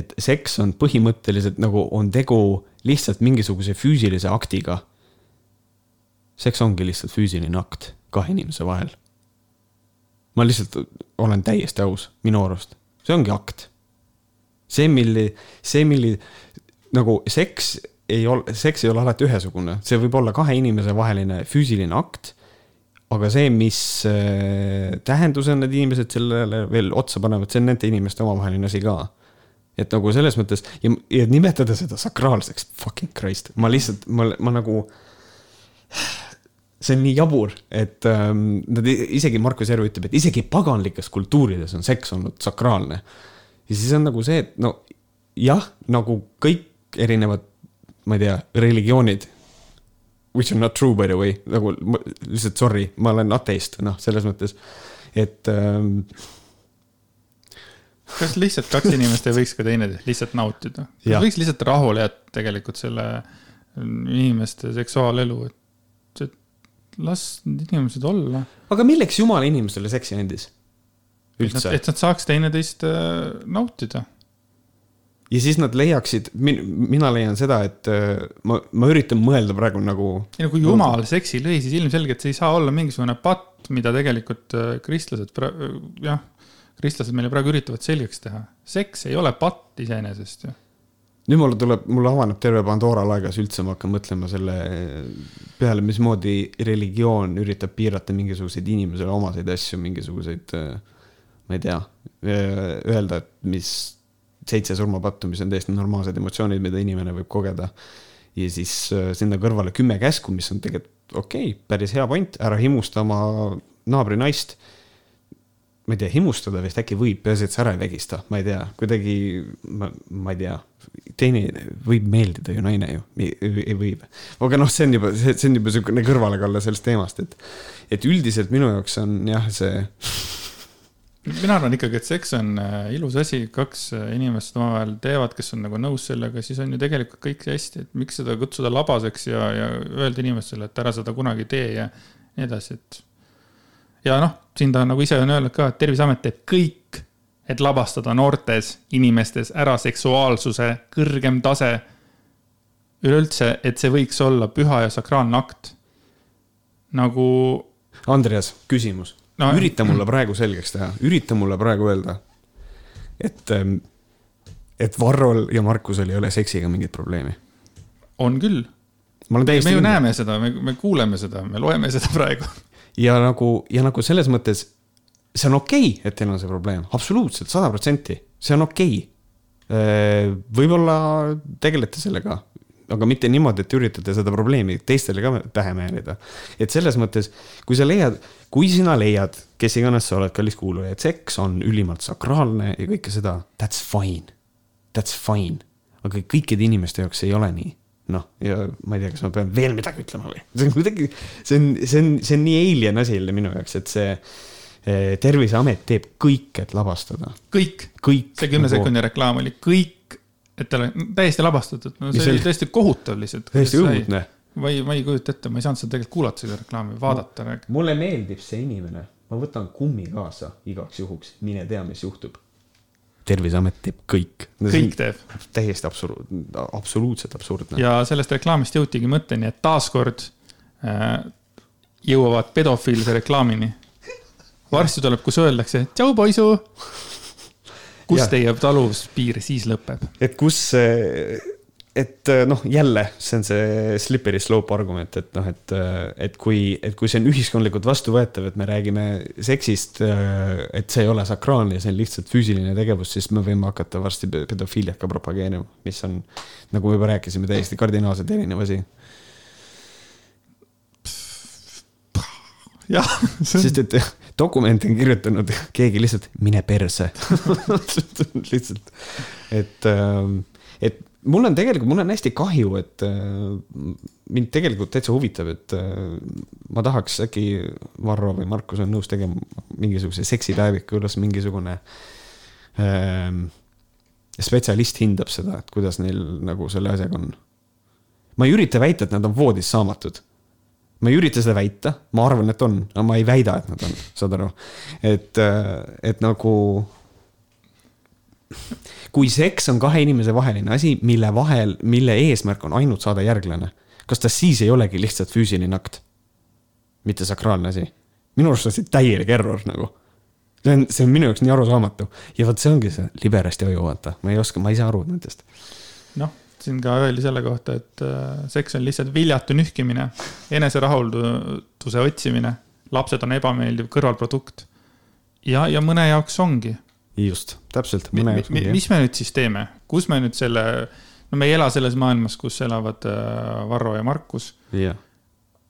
et seks on põhimõtteliselt nagu on tegu lihtsalt mingisuguse füüsilise aktiga. seks ongi lihtsalt füüsiline akt kahe inimese vahel ma lihtsalt olen täiesti aus, minu arust, see ongi akt. see, milli, see, milli nagu seks ei ole, seks ei ole alati ühesugune, see võib olla kahe inimese vaheline füüsiline akt. aga see, mis äh, tähenduse need inimesed sellele veel otsa panevad, see on nende inimeste omavaheline asi ka. et nagu selles mõttes ja, ja nimetada seda sakraalseks, fucking christ, ma lihtsalt, ma, ma nagu see on nii jabur, et ähm, nad isegi Markus Järv ütleb, et isegi paganlikes kultuurides on seks olnud sakraalne. ja siis on nagu see, et no jah, nagu kõik erinevad, ma ei tea, religioonid. Which are not true by the way, nagu lihtsalt sorry, ma olen ateist, noh, selles mõttes, et ähm, kas lihtsalt kaks inimest ei võiks ka teineteist lihtsalt nautida? Võiks lihtsalt rahule jätta tegelikult selle inimeste seksuaalelu, et, et las inimesed olla. aga milleks jumala inimesele seksi andis? üldse. et nad saaks teineteist äh, nautida. ja siis nad leiaksid, mina leian seda, et äh, ma, ma üritan mõelda praegu nagu ei no kui jumal seksi lõi, siis ilmselgelt see ei saa olla mingisugune patt, mida tegelikult äh, kristlased, jah, kristlased meile praegu üritavad selgeks teha. seks ei ole patt iseenesest ju. Nüüd mul tuleb, mul avaneb terve Pandora laegas üldse, ma hakkan mõtlema selle peale, mismoodi religioon üritab piirata mingisuguseid inimesele omaseid asju, mingisuguseid, ma ei tea, öelda, et mis seitse surmapattu, mis on täiesti normaalsed emotsioonid, mida inimene võib kogeda. ja siis äh, sinna kõrvale kümme käsku, mis on tegelikult okei okay,, päris hea point, ära himusta oma naabri naist ma ei tea, himustada vist äkki võib, peaasi, et sa ära ei vägista, ma ei tea, kuidagi, ma, ma ei tea, teine võib meeldida ju naine ju, ei võib. aga noh, see on juba, see, see on juba niisugune kõrvalekalle sellest teemast, et, et üldiselt minu jaoks on jah, see mina arvan ikkagi, et seks on äh, ilus asi, kaks äh, inimest omavahel teevad, kes on nagu nõus sellega, siis on ju tegelikult kõik hästi, et miks seda kutsuda labaseks ja, ja öelda inimestele, et ära seda kunagi tee ja nii edasi, et. Ja noh, siin ta nagu ise on öelnud ka, et Terviseamet teeb kõik, et labastada noortes inimestes ära seksuaalsuse kõrgem tase. üleüldse, et see võiks olla püha ja sakraalne akt. nagu Andreas, küsimus No, ürita mulle praegu selgeks teha, ürita mulle praegu öelda, et, et Varrol ja Markusel ei ole seksiga mingit probleemi. on küll me ju. näeme seda, me, me kuuleme seda, me loeme seda praegu. Ja nagu, ja nagu selles mõttes, see on okei okay,, et teil on see probleem, absoluutselt, sada protsenti, see on okei okay.. võib-olla tegelete sellega, aga mitte niimoodi, et üritate seda probleemi teistele ka pähe määrida. et selles mõttes, kui sa leiad, kui sina leiad, kes iganes sa oled, kallis kuulaja, et seks on ülimalt sakraalne ja kõike seda, that's fine, that's fine. aga kõikide inimeste jaoks ei ole nii noh, ja ma ei tea, kas ma pean veel midagi ütlema või, see on kuidagi, see on, see on, see on nii alien asi jälle minu jaoks, et see eh, terviseamet teeb kõik, et labastada, kõik, kõik. see kümne sekundi reklaam oli kõik et ta oli täiesti labastatud, no Mis see oli tõesti kohutav lihtsalt. täiesti õudne. ma ei, ma ei kujuta ette, ma ei saanud seda tegelikult kuulata seda reklaami, vaadata. mulle meeldib see inimene, ma võtan kummi kaasa igaks juhuks, mine tea, mis juhtub. Terviseamet teeb kõik. kõik teeb täiesti absurd, absoluutselt absurdne. ja sellest reklaamist jõutigi mõtteni, et taaskord äh, jõuavad pedofiilse reklaamini. varsti tuleb, kus öeldakse tšau, poisu. kus Jah. teie taluvuspiir siis lõpeb? et kus see, et noh, jälle see on see slippery slope argument, et noh, et, et kui, et kui see on ühiskondlikult vastuvõetav, et me räägime seksist, et see ei ole sakraalne, see on lihtsalt füüsiline tegevus, siis me võime hakata varsti pe- pedofiiliat ka propageerima, mis on, nagu me juba rääkisime, täiesti kardinaalselt erinev asi. jah, sest et dokumente on kirjutanud keegi lihtsalt mine perse. lihtsalt, et, et mul on tegelikult, mul on hästi kahju, et äh, mind tegelikult täitsa huvitab, et äh, ma tahaks äkki Varro või Markus on nõus tegema mingisuguse seksipäeviku, kuidas mingisugune ähm, spetsialist hindab seda, et kuidas neil nagu selle asjaga on. ma ei ürita väita, et nad on voodis saamatud ma ei ürita seda väita, ma arvan, et on, aga ma ei väida, et nad on, saad aru. et, et nagu. Kui seks on kahe inimese vaheline asi, mille vahel, mille eesmärk on ainult saada järglane, kas ta siis ei olegi lihtsalt füüsiline akt? mitte sakraalne asi. minu arust on see täielik error nagu. see on, see on minu jaoks nii arusaamatu ja vot see ongi see liberasti hoiu, vaata, ma ei oska, ma ei saa aru nendest. noh, siin ka öeldi selle kohta, et äh, seks on lihtsalt viljatu nühkimine, eneserahulduse otsimine, lapsed on ebameeldiv kõrvalprodukt. ja, ja mõne jaoks ongi. just, täpselt. mis me nüüd siis teeme, kus me nüüd selle, no me ei ela selles maailmas, kus elavad äh, Varro ja Markus. jah,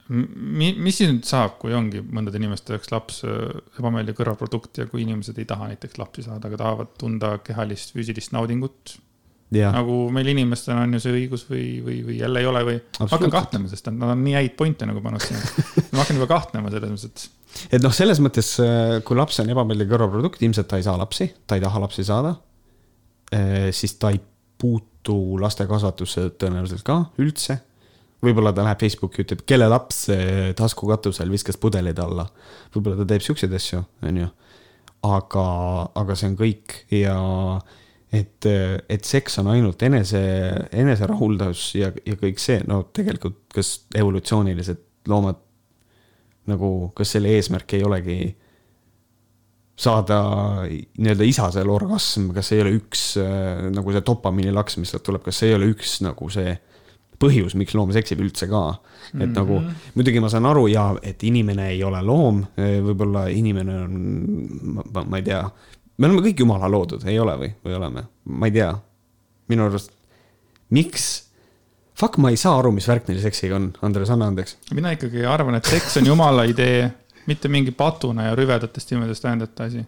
Mi, mis siis nüüd saab, kui ongi mõndade inimeste jaoks laps äh, ebameeldiv kõrvalprodukt ja kui inimesed ei taha näiteks lapsi saada, aga tahavad tunda kehalist füüsilist naudingut jah, nagu meil inimestel on ju see õigus või, või, või jälle ei ole või. ma hakkan kahtlema, sest nad on nii häid pointe nagu pannud sinna. ma hakkan juba kahtlema selles mõttes, et et noh, selles mõttes, kui laps on ebameeldiv kõrvalprodukt, ilmselt ta ei saa lapsi, ta ei taha lapsi saada. siis ta ei puutu laste kasvatusse tõenäoliselt ka üldse. võib-olla ta läheb Facebooki, ütleb, kelle laps taskukatusel viskas pudelid alla. võib-olla ta teeb siukseid asju, onju. aga, aga see on kõik ja et, et seks on ainult enese, eneserahuldus ja, ja kõik see, no tegelikult, kas evolutsioonilised loomad nagu, kas selle eesmärk ei olegi saada nii-öelda isasel orgasm, kas ei ole üks äh, nagu see dopamiinilaks, mis sealt tuleb, kas see ei ole üks nagu see põhjus, miks loom seksib üldse ka. et mm -hmm. nagu muidugi ma saan aru ja et inimene ei ole loom, võib-olla inimene on, ma, ma ei tea, me oleme kõik jumala loodud, ei ole või, või oleme, ma ei tea. minu arust, miks, fuck, ma ei saa aru, mis värk neil seksiga on, Andres, anna andeks. mina ikkagi arvan, et seks on jumala idee, mitte mingi patuna ja rüvedatest imedest vähendata asi.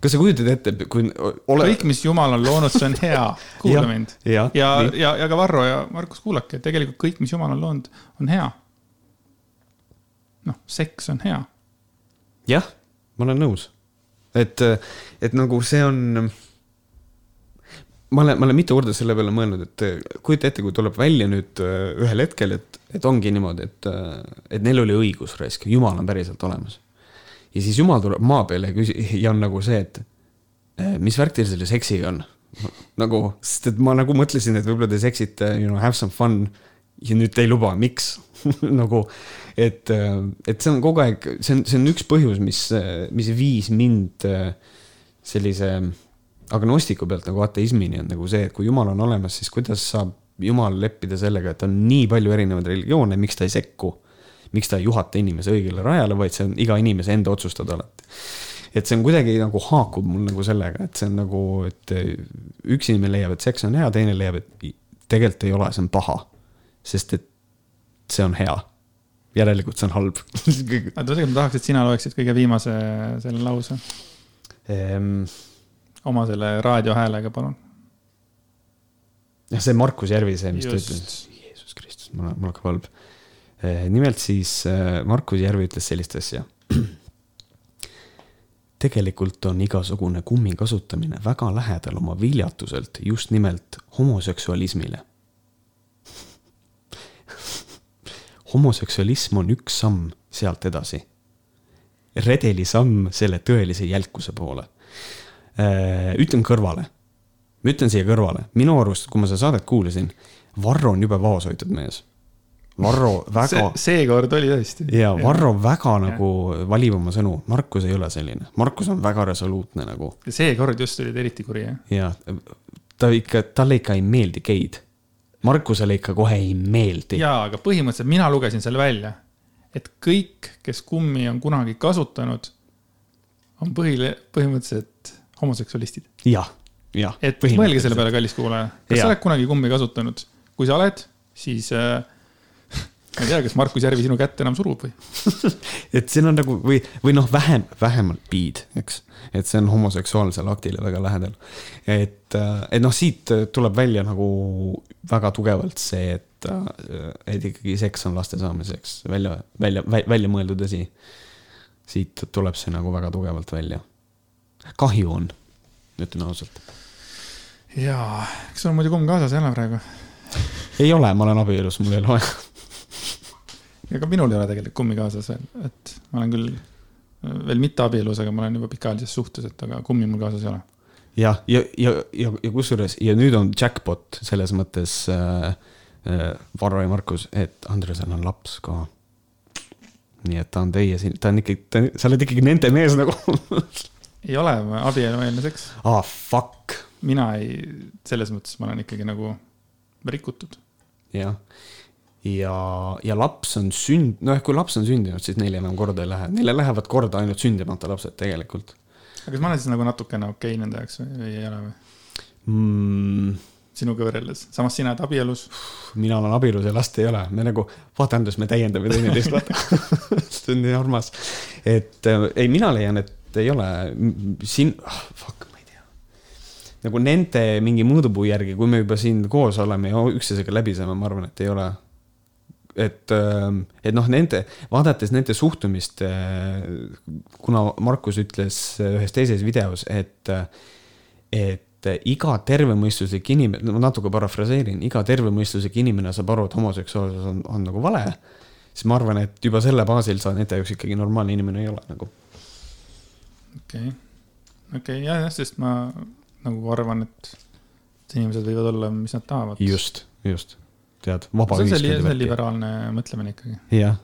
kas sa kujutad ette, kui ole... kõik, mis jumal on loonud, see on hea, kuula Jah, mind. ja, nii. ja, ja ka Varro ja Markus, kuulake, tegelikult kõik, mis jumal on loonud, on hea. noh, seks on hea. jah, ma olen nõus. et, et nagu see on. ma olen, ma olen mitu korda selle peale mõelnud, et kujuta ette, kui tuleb välja nüüd äh, ühel hetkel, et, et ongi niimoodi, et, et neil oli õigus raisk, jumal on päriselt olemas. ja siis jumal tuleb maa peale ja küsi- ja on nagu see, et eh, mis värk teil selle seksiga on? nagu, sest et ma nagu mõtlesin, et võib-olla te seksite, you know, have some fun ja nüüd te ei luba, miks? nagu, et, et see on kogu aeg, see on, see on üks põhjus, mis, mis viis mind sellise agnostiku pealt nagu ateismini on nagu see, et kui jumal on olemas, siis kuidas saab jumal leppida sellega, et on nii palju erinevaid religioone, miks ta ei sekku? miks ta ei juhata inimese õigele rajale, vaid see on iga inimese enda otsustada alati. et see on kuidagi nagu haakub mul nagu sellega, et see on nagu, et üks inimene leiab, et seks on hea, teine leiab, et tegelikult ei ole, see on paha. sest et see on hea. järelikult see on halb aga tegelikult ma tahaks, et sina loeksid kõige viimase selle lause Ehm, oma selle raadiohäälega, palun. jah, see Markus Järvise, mis ta Just. ütles, Jeesus Kristus, mul, mul hakkab halb. nimelt siis äh, Markus Järvi ütles sellist asja. tegelikult on igasugune kummi kasutamine väga lähedal oma viljatuselt just nimelt homoseksualismile. Homoseksualism on üks samm sealt edasi. redeli samm selle tõelise jälkuse poole. ütlen kõrvale, ma ütlen siia kõrvale, minu arust, kui ma seda saadet kuulasin, Varro on jube vaoshoitud mees Varro väga. seekord oli tõesti. ja Varro väga ja. nagu valib oma sõnu, Markus ei ole selline, Markus on väga resoluutne nagu. seekord just oli ta eriti kuri jah. ja, ta ikka, talle ikka ei meeldi geid. Markusele ikka kohe ei meeldi. jaa, aga põhimõtteliselt mina lugesin selle välja, et kõik, kes kummi on kunagi kasutanud, on põhile, põhimõtteliselt homoseksualistid. jah, jah. et mõelge selle peale, kallis kuulaja, kas ja. sa oled kunagi kummi kasutanud? kui sa oled, siis äh, ma ei tea, kas Markus Järvi sinu kätt enam surub või et siin on nagu või, või noh, vähem, vähemalt biid, eks. et see on homoseksuaalsele aktile väga lähedal. et, et noh, siit tuleb välja nagu väga tugevalt see, et, et ikkagi seks on laste saamiseks välja, välja, välja mõeldud asi. siit tuleb see nagu väga tugevalt välja. kahju on, ütlen ausalt. jaa, kas sul on muidu kumm kaasas ei ole praegu? ei ole, ma olen abielus, mul ei ole vaja ega minul ei ole tegelikult kummi kaasas veel, et ma olen küll veel mitte abielus, aga ma olen juba pikaajalises suhtes, et aga kummi mul kaasas ei ole. jah, ja, ja, ja, ja, ja kusjuures ja nüüd on jackpot selles mõttes äh, äh, Varro ja Markus, et Andresel on laps ka. nii et ta on teie siin, ta on ikkagi, sa oled ikkagi nende mees nagu ei ole, abielueelne seks. aa ah,, fuck. mina ei, selles mõttes ma olen ikkagi nagu rikutud. jah ja, ja laps on sünd-, noh, kui laps on sündinud, siis neile enam korda ei lähe, neile lähevad korda ainult sündimata lapsed tegelikult. aga kas ma olen siis nagu natukene okei okay nende jaoks või, või ei ole või mm.? sinuga võrreldes, samas sina oled abielus. mina olen abielus ja last ei ole, me nagu, vaata Andres, me täiendame teineteist, vaata see on nii armas. et äh, ei, mina leian, et ei ole siin oh,, fuck, ma ei tea. nagu nende mingi mõõdupuu järgi, kui me juba siin koos oleme ja üksteisega läbi saame, ma arvan, et ei ole et, ähm, et noh, nende, vaadates nende suhtumist, äh, kuna Markus ütles ühes teises videos, et, et iga tervemõistuslik inimene, ma natuke parafraseerin, iga tervemõistuslik inimene saab aru, et homoseksuaalsus on, on nagu vale, siis ma arvan, et juba selle baasil sa nende jaoks ikkagi normaalne inimene ei ole nagu. okei okay., okei okay,, jah, sest ma nagu arvan, et inimesed võivad olla, mis nad tahavad. just, just tead, vaba ühiskond. see on liberaalne mõtlemine ikkagi. jah.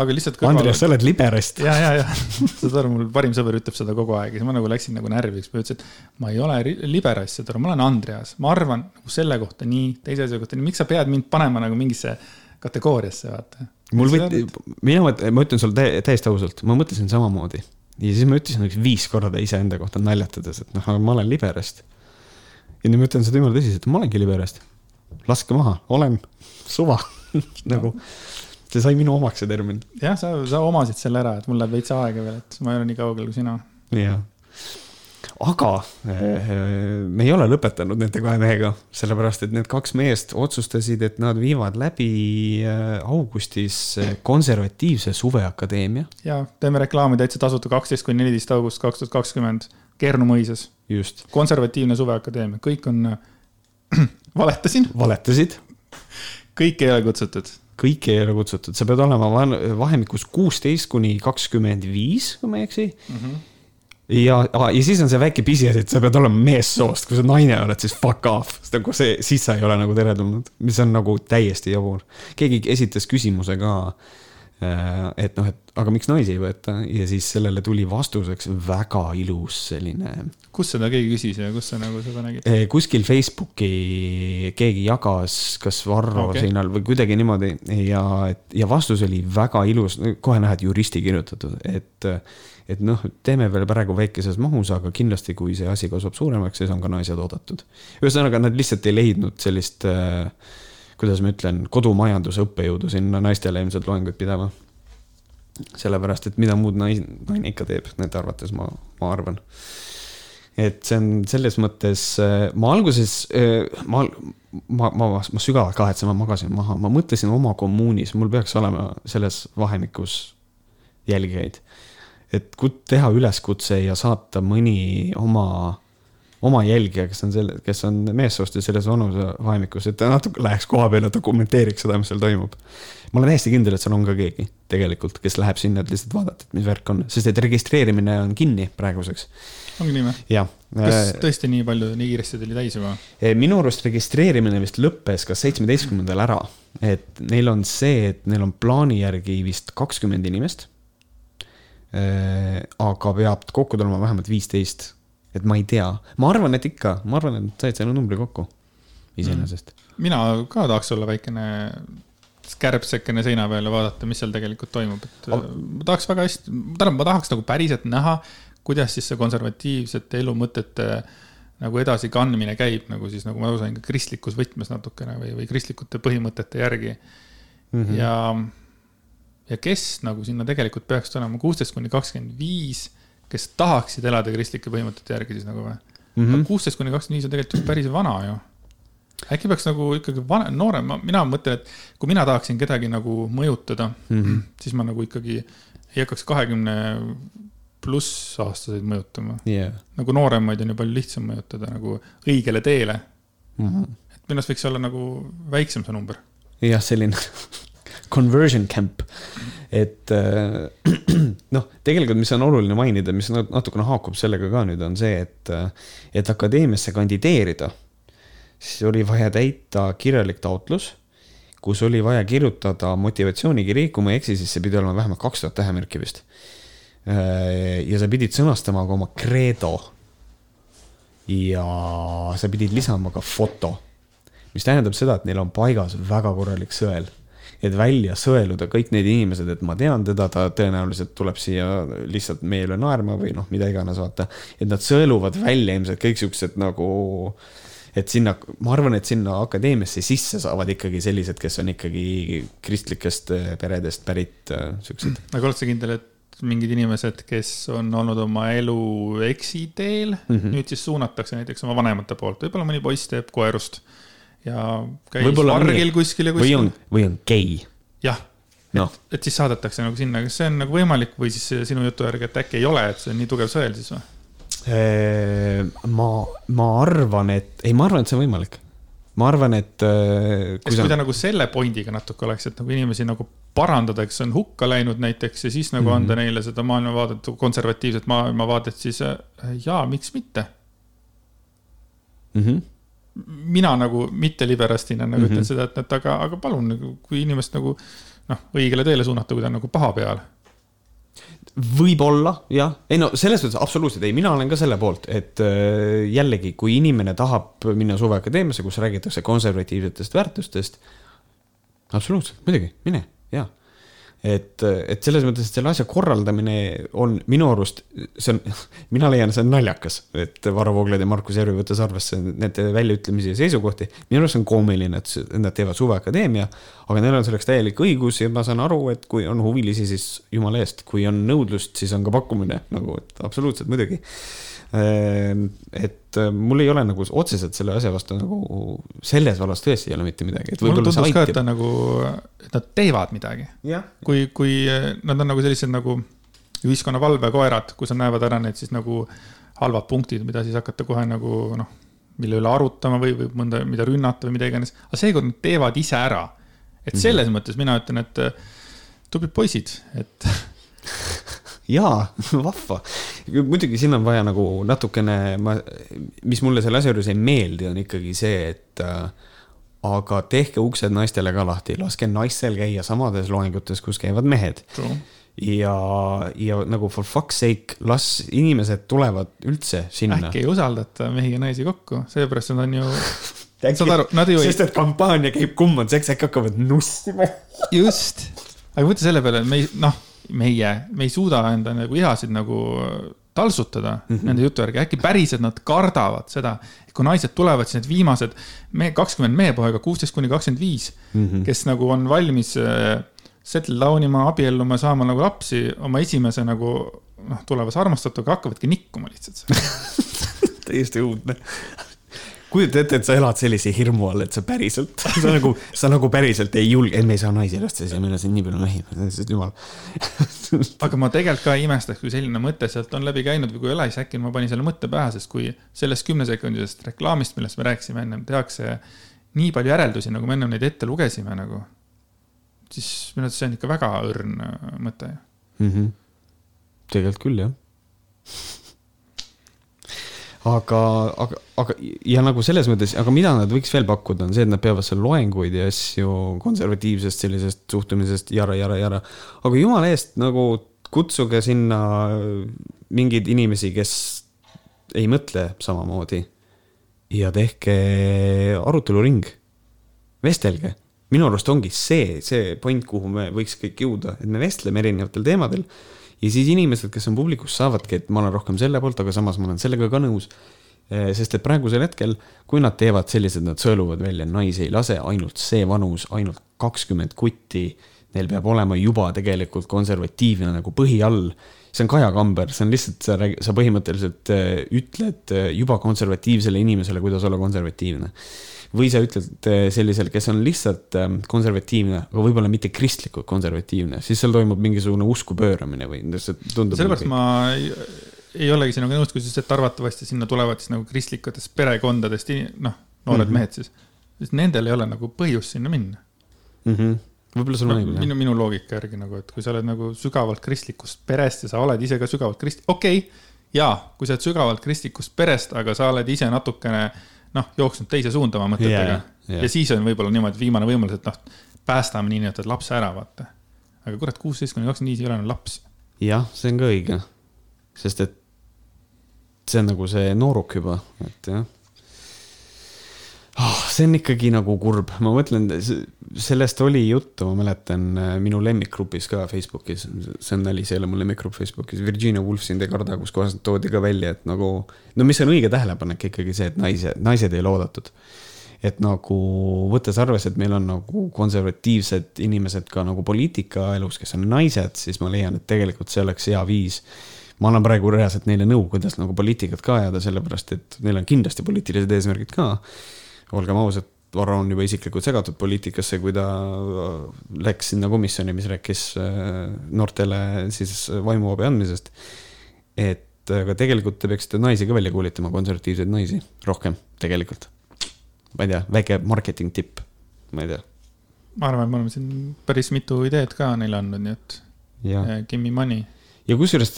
aga lihtsalt kõrval.... Andres, sa oled liberast. ja, ja, ja saad aru, mul parim sõber ütleb seda kogu aeg ja siis ma nagu läksin nagu närviks, ma ütlesin, et ma ei ole liberast, saad aru, ma olen Andreas, ma arvan nagu selle kohta nii, teise asja kohta nii, miks sa pead mind panema nagu mingisse kategooriasse, vaata. mul võtti, mina mõtlen, ma ütlen sulle täiesti ausalt, ma mõtlesin samamoodi ja siis ma ütlesin üks viis korda iseenda kohta naljatades, et noh, ma olen liberast. ja nüüd ma ütlen seda jumala tõsiselt, ma olengi liberast laske maha, olen suva nagu see sai minu omaks, see termin. jah, sa, sa omasid selle ära, et mul läheb veits aega veel, et ma ei ole nii kaugel kui sina. jah. aga eh, me ei ole lõpetanud nende kahe mehega, sellepärast et need kaks meest otsustasid, et nad viivad läbi eh, augustis konservatiivse suveakadeemia. ja, teeme reklaami täitsa tasuta kaksteist kuni neliteist august kaks tuhat kakskümmend Kernu mõisas. just. konservatiivne suveakadeemia, kõik on valetasin. valetasid. kõik ei ole kutsutud. kõik ei ole kutsutud, sa pead olema vahemikus kuusteist kuni kakskümmend viis, kui ma ei eksi mm. -hmm ja, ja siis on see väike pisiasi, et sa pead olema meessoost, kui sa naine oled, siis fuck off, nagu see, siis sa ei ole nagu teretulnud, mis on nagu täiesti jabur. keegi esitas küsimuse ka Äh, et noh, et aga miks naisi ei võeta ja siis sellele tuli vastuseks väga ilus selline. kus seda keegi küsis ja kus sa nagu seda nägid? Äh, kuskil Facebooki keegi jagas, kas Varro okay. seinal või kuidagi niimoodi ja, ja vastus oli väga ilus, kohe näed juristi kirjutatud, et et noh, teeme veel praegu väikeses mahus, aga kindlasti, kui see asi kasvab suuremaks, siis on ka naised oodatud. ühesõnaga, nad lihtsalt ei leidnud sellist äh, kuidas ma ütlen, kodumajanduse õppejõudu sinna naistele ilmselt loenguid pidama. sellepärast, et mida muud nais-, naine ikka teeb, nende arvates ma, ma arvan. et see on selles mõttes, ma alguses, ma, ma, ma, ma sügavalt kahetsen, ma magasin maha, ma mõtlesin oma kommuunis, mul peaks olema selles vahemikus jälgijaid et teha üleskutse ja saata mõni oma, oma jälgija, kes on selle, kes on meessoost ja selles vanusevahemikus, et ta natuke läheks koha peale, dokumenteeriks seda, mis seal toimub. ma olen täiesti kindel, et seal on ka keegi tegelikult, kes läheb sinna, et lihtsalt vaadata, et mis värk on, sest et registreerimine on kinni praeguseks. ongi nii või? jah. kas tõesti nii palju, nii kiiresti tuli täis juba? minu arust registreerimine vist lõppes ka seitsmeteistkümnendal ära, et neil on see, et neil on plaani järgi vist kakskümmend inimest Äh, aga peab kokku tulema vähemalt viisteist. Et ma ei tea, ma arvan, et ikka, ma arvan, et said selle numbri kokku. Iseenesest. Mm.. mina ka tahaks olla väikene kärbsekene seina peal ja vaadata, mis seal tegelikult toimub, et Aga- ma tahaks väga hästi, tähendab, ma tahaks nagu päriselt näha, kuidas siis see konservatiivsete elumõtete nagu edasikandmine käib nagu siis nagu ma aru sain, ka kristlikus võtmes natukene või, või kristlikute põhimõtete järgi. Mm. -hmm. ja, ja kes nagu sinna tegelikult peaks tulema? Kuusteist kuni kakskümmend viis, kes tahaksid elada kristlike põhimõtete järgi siis nagu või? Mhm. kuusteist kuni kakskümmend viis on tegelikult päris vana ju. äkki peaks nagu ikkagi vana, noorem, mina mõtlen, et kui mina tahaksin kedagi nagu mõjutada mm, -hmm. siis ma nagu ikkagi ei hakkaks kahekümne pluss aastaseid mõjutama. jah, nagu nooremaid on ju palju lihtsam mõjutada nagu õigele teele. Mhm. et minu arust võiks olla nagu väiksem see number. jah, selline conversion camp, et äh, noh, tegelikult, mis on oluline mainida, mis nat- natukene haakub sellega ka nüüd, on see, et, et akadeemiasse kandideerida, siis oli vaja täita kirjalik taotlus, kus oli vaja kirjutada motivatsioonikiri, kui ma ei eksi, siis see pidi olema vähemalt kaks tuhat tähemärki vist. ja sa pidid sõnastama ka oma kreedo. ja sa pidid lisama ka foto mis tähendab seda, et neil on paigas väga korralik sõel. Et välja sõeluda kõik need inimesed, et ma tean teda, ta tõenäoliselt tuleb siia lihtsalt meie üle naerma või noh, mida iganes, vaata. et nad sõeluvad välja ilmselt kõik siuksed nagu, et sinna, ma arvan, et sinna akadeemiasse sisse saavad ikkagi sellised, kes on ikkagi kristlikest eh, peredest pärit eh, siuksed. aga oled sa kindel, et mingid inimesed, kes on olnud oma elu eksiteel mm. -hmm. nüüd siis suunatakse näiteks oma vanemate poolt, võib-olla mõni poiss teeb koerust ja käis vargil kuskil ja või kuskil on, või on gei, jah, noh, et siis saadetakse nagu sinna, kas see on nagu võimalik või siis sinu jutu järgi, et äkki ei ole, et see on nii tugev sõel siis või? ma, ma arvan, et, ei, ma arvan, et see on võimalik. ma arvan, et kas kui ta nagu selle pointiga natuke oleks, et nagu inimesi nagu parandada, kes on hukka läinud näiteks ja siis nagu mm -hmm. anda neile seda maailmavaadet, konservatiivset maailmavaadet, siis äh, jaa, miks mitte. mm. -hmm. Mina nagu mitteliberastina nagu mm Mhm. -hmm. ütlen seda, et, et aga, aga palun nagu, kui inimest nagu noh, õigele teele suunata, kui ta on nagu paha peal. võib-olla jah, ei no selles mõttes absoluutselt ei, mina olen ka selle poolt, et äh, jällegi, kui inimene tahab minna suveakadeemiasse, kus räägitakse konservatiivsetest väärtustest. absoluutselt, muidugi, mine ja. et, et selles mõttes, et selle asja korraldamine on minu arust, see on, mina leian, see on naljakas, et Varro Vooglaid ja Markus Järvi võttes arvesse nende väljaütlemisi ja seisukohti. minu arust see on koomiline, et nad teevad suveakadeemia, aga neil on selleks täielik õigus ja ma saan aru, et kui on huvilisi, siis jumala eest, kui on nõudlust, siis on ka pakkumine nagu, et absoluutselt muidugi. Et äh, mul ei ole nagu otseselt selle asja vastu nagu selles vallas tõesti ei ole mitte midagi, mulle tundus ka, et ta. nagu, et nad teevad midagi. kui, kui nad on nagu sellised nagu ühiskonna valvekoerad, kus nad näevad ära need siis nagu halvad punktid, mida siis hakata kohe nagu noh, mille üle arutama või, või mõnda, mida rünnata või mida iganes. aga seekord nad teevad ise ära. et selles mm -hmm. mõttes mina ütlen, et äh, tublid poisid, et jaa, vahva. Muidugi siin on vaja nagu natukene, ma, mis mulle selle asja juures ei meeldi, on ikkagi see, et äh, aga tehke uksed naistele ka lahti, laske naistel käia samades loengutes, kus käivad mehed. ja, ja nagu for fuck's sake, las inimesed tulevad üldse sinna äkki. ei usaldata mehi ja naisi kokku, seepärast nad on ju, saad aru, nad ju ei sest, et kampaania käib, kumb on seks, äkki hakkavad nussima. just, aga mõtle selle peale, et me ei, noh, meie, me ei suuda enda nagu ihasid nagu taltsutada mm -hmm. nende jutu järgi, äkki päriselt nad kardavad seda, et kui naised tulevad, siis need viimased me kakskümmend meepoega, kuusteist kuni kakskümmend viis, kes nagu on valmis äh, settle down ima, abielluma, saama nagu lapsi oma esimese nagu noh, tulevase armastatuga hakkavadki nikkuma lihtsalt. täiesti õudne. Kujuta ette, et sa elad sellise hirmu all, et sa päriselt, sa nagu, sa nagu päriselt ei julge, et me ei saa naisi lasta siia, meil on siin nii palju mehi, jumal. aga ma tegelikult ka ei imestaks, kui selline mõte sealt on läbi käinud või kui ei ole, siis äkki ma panin selle mõtte pähe, sest kui sellest kümnesekundisest reklaamist, millest me rääkisime ennem, tehakse nii palju järeldusi, nagu me ennem neid ette lugesime nagu, siis minu arvates see on ikka väga õrn äh, mõte mm. -hmm. tegelikult küll, jah aga, aga, aga ja nagu selles mõttes, aga mida nad võiks veel pakkuda, on see, et nad peavad seal loenguid ja asju konservatiivsest sellisest suhtumisest jara, jara, jara. aga jumala eest nagu kutsuge sinna mingeid inimesi, kes ei mõtle samamoodi. ja tehke aruteluring, vestelge minu arust ongi see, see point, kuhu me võiks kõik jõuda, et me vestleme erinevatel teemadel ja siis inimesed, kes on publikus, saavadki, et ma olen rohkem selle poolt, aga samas ma olen sellega ka nõus. Eh, sest et praegusel hetkel, kui nad teevad sellised, nad sõeluvad välja, naisi ei lase, ainult see vanus, ainult kakskümmend kutti. Neil peab olema juba tegelikult konservatiivne nagu põhi all. see on Kaja Kamber, see on lihtsalt, sa räägid, sa põhimõtteliselt eh, ütled eh, juba konservatiivsele inimesele, kuidas olla konservatiivne või sa ütled eh, sellisel, kes on lihtsalt eh, konservatiivne, aga võib-olla mitte kristlikult konservatiivne, siis seal toimub mingisugune usku pööramine või see tundub. sellepärast nagu... ma ei, ei olegi sinuga nõus, kui sa ütlesid, et arvatavasti sinna tulevad siis nagu kristlikutest perekondadest, noh, noored mm -hmm. mehed siis. siis nendel ei ole nagu põhjust sinna minna mm. -hmm võib-olla sul on õigus no,. minu, minu loogika järgi nagu, et kui sa oled nagu sügavalt kristlikust perest ja sa oled ise ka sügavalt krist-, okei okay,, jaa, kui sa oled sügavalt kristlikust perest, aga sa oled ise natukene äh, noh, jooksnud teise suunda oma mõtetega yeah,. Yeah. ja siis on võib-olla niimoodi viimane võimalus, et noh, päästame niinimetatud lapse ära, vaata. aga kurat, kuusteist kuni kakskümmend viis ei ole enam laps. jah, see on ka õige. sest et see on nagu see nooruk juba, et jah oh,. see on ikkagi nagu kurb, ma mõtlen, sellest oli juttu, ma mäletan äh, minu lemmikgrupis ka Facebookis, see on nali, see ei ole mu lemmikgrupp Facebookis, Virginia Woolf sind ei karda, kus kohas toodi ka välja, et nagu. no mis on õige tähelepanek ikkagi see, et naised, naised ei ole oodatud. et nagu võttes arvesse, et meil on nagu konservatiivsed inimesed ka nagu poliitikaelus, kes on naised, siis ma leian, et tegelikult see oleks hea viis ma annan praegu reaalselt neile nõu, kuidas nagu poliitikat ka ajada, sellepärast et neil on kindlasti poliitilised eesmärgid ka olgem ausad, Varro on juba isiklikult segatud poliitikasse, kui ta äh, läks sinna komisjoni, mis rääkis äh, noortele siis vaimuabi andmisest. et aga tegelikult te peaksite naisi ka välja koolitama, konservatiivseid naisi, rohkem tegelikult. ma ei tea, väike marketing tipp, ma ei tea. ma arvan, et me oleme siin päris mitu ideed ka neile andnud, nii et äh, give me money ja kusjuures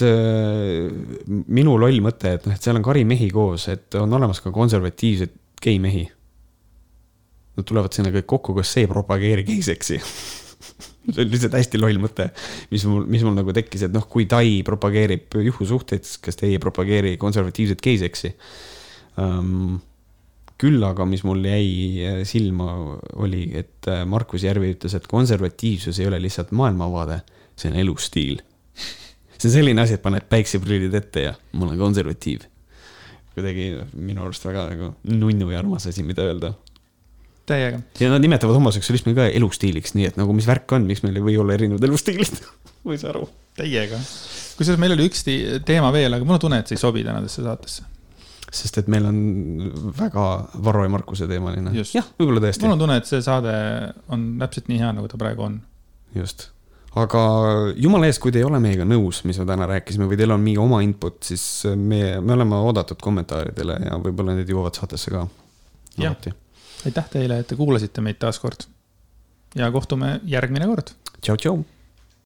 minu loll mõte, et noh, et seal on kari mehi koos, et on olemas ka konservatiivseid geimehi Nad tulevad sinna kõik kokku, kas see ei propageeri geiseksi see on lihtsalt hästi loll mõte, mis mul, mis mul nagu tekkis, et noh, kui Tai propageerib juhusuhteid, kas teie ei propageeri konservatiivset geiseksi um,? küll aga, mis mul jäi äh, silma, oli, et äh, Markus Järvi ütles, et konservatiivsus ei ole lihtsalt maailmavaade, see on elustiil. see on selline asi, et paned päikseprillid ette ja ma olen konservatiiv. kuidagi minu arust väga nagu nunnu ja armas asi, mida öelda täiega. ja nad nimetavad homoseksualismi ka elustiiliks, nii et nagu mis värk on, miks meil ei või olla erinevad elustiilid ei saa aru. täiega. kusjuures meil oli üks teema veel, aga mul on tunne, et see ei sobi tänasesse saatesse. sest et meil on väga Varro ja Markuse teemaline. jah, võib-olla tõesti. mul on tunne, et see saade on täpselt nii hea, nagu ta praegu on. just aga jumala eest, kui te ei ole meiega nõus, mis me täna rääkisime või teil on mingi oma input, siis me, me oleme oodatud kommentaaridele ja võib-olla need jõuavad saatesse ka. alati aitäh teile, et te kuulasite meid taas kord. ja kohtume järgmine kord. tšau, tšau.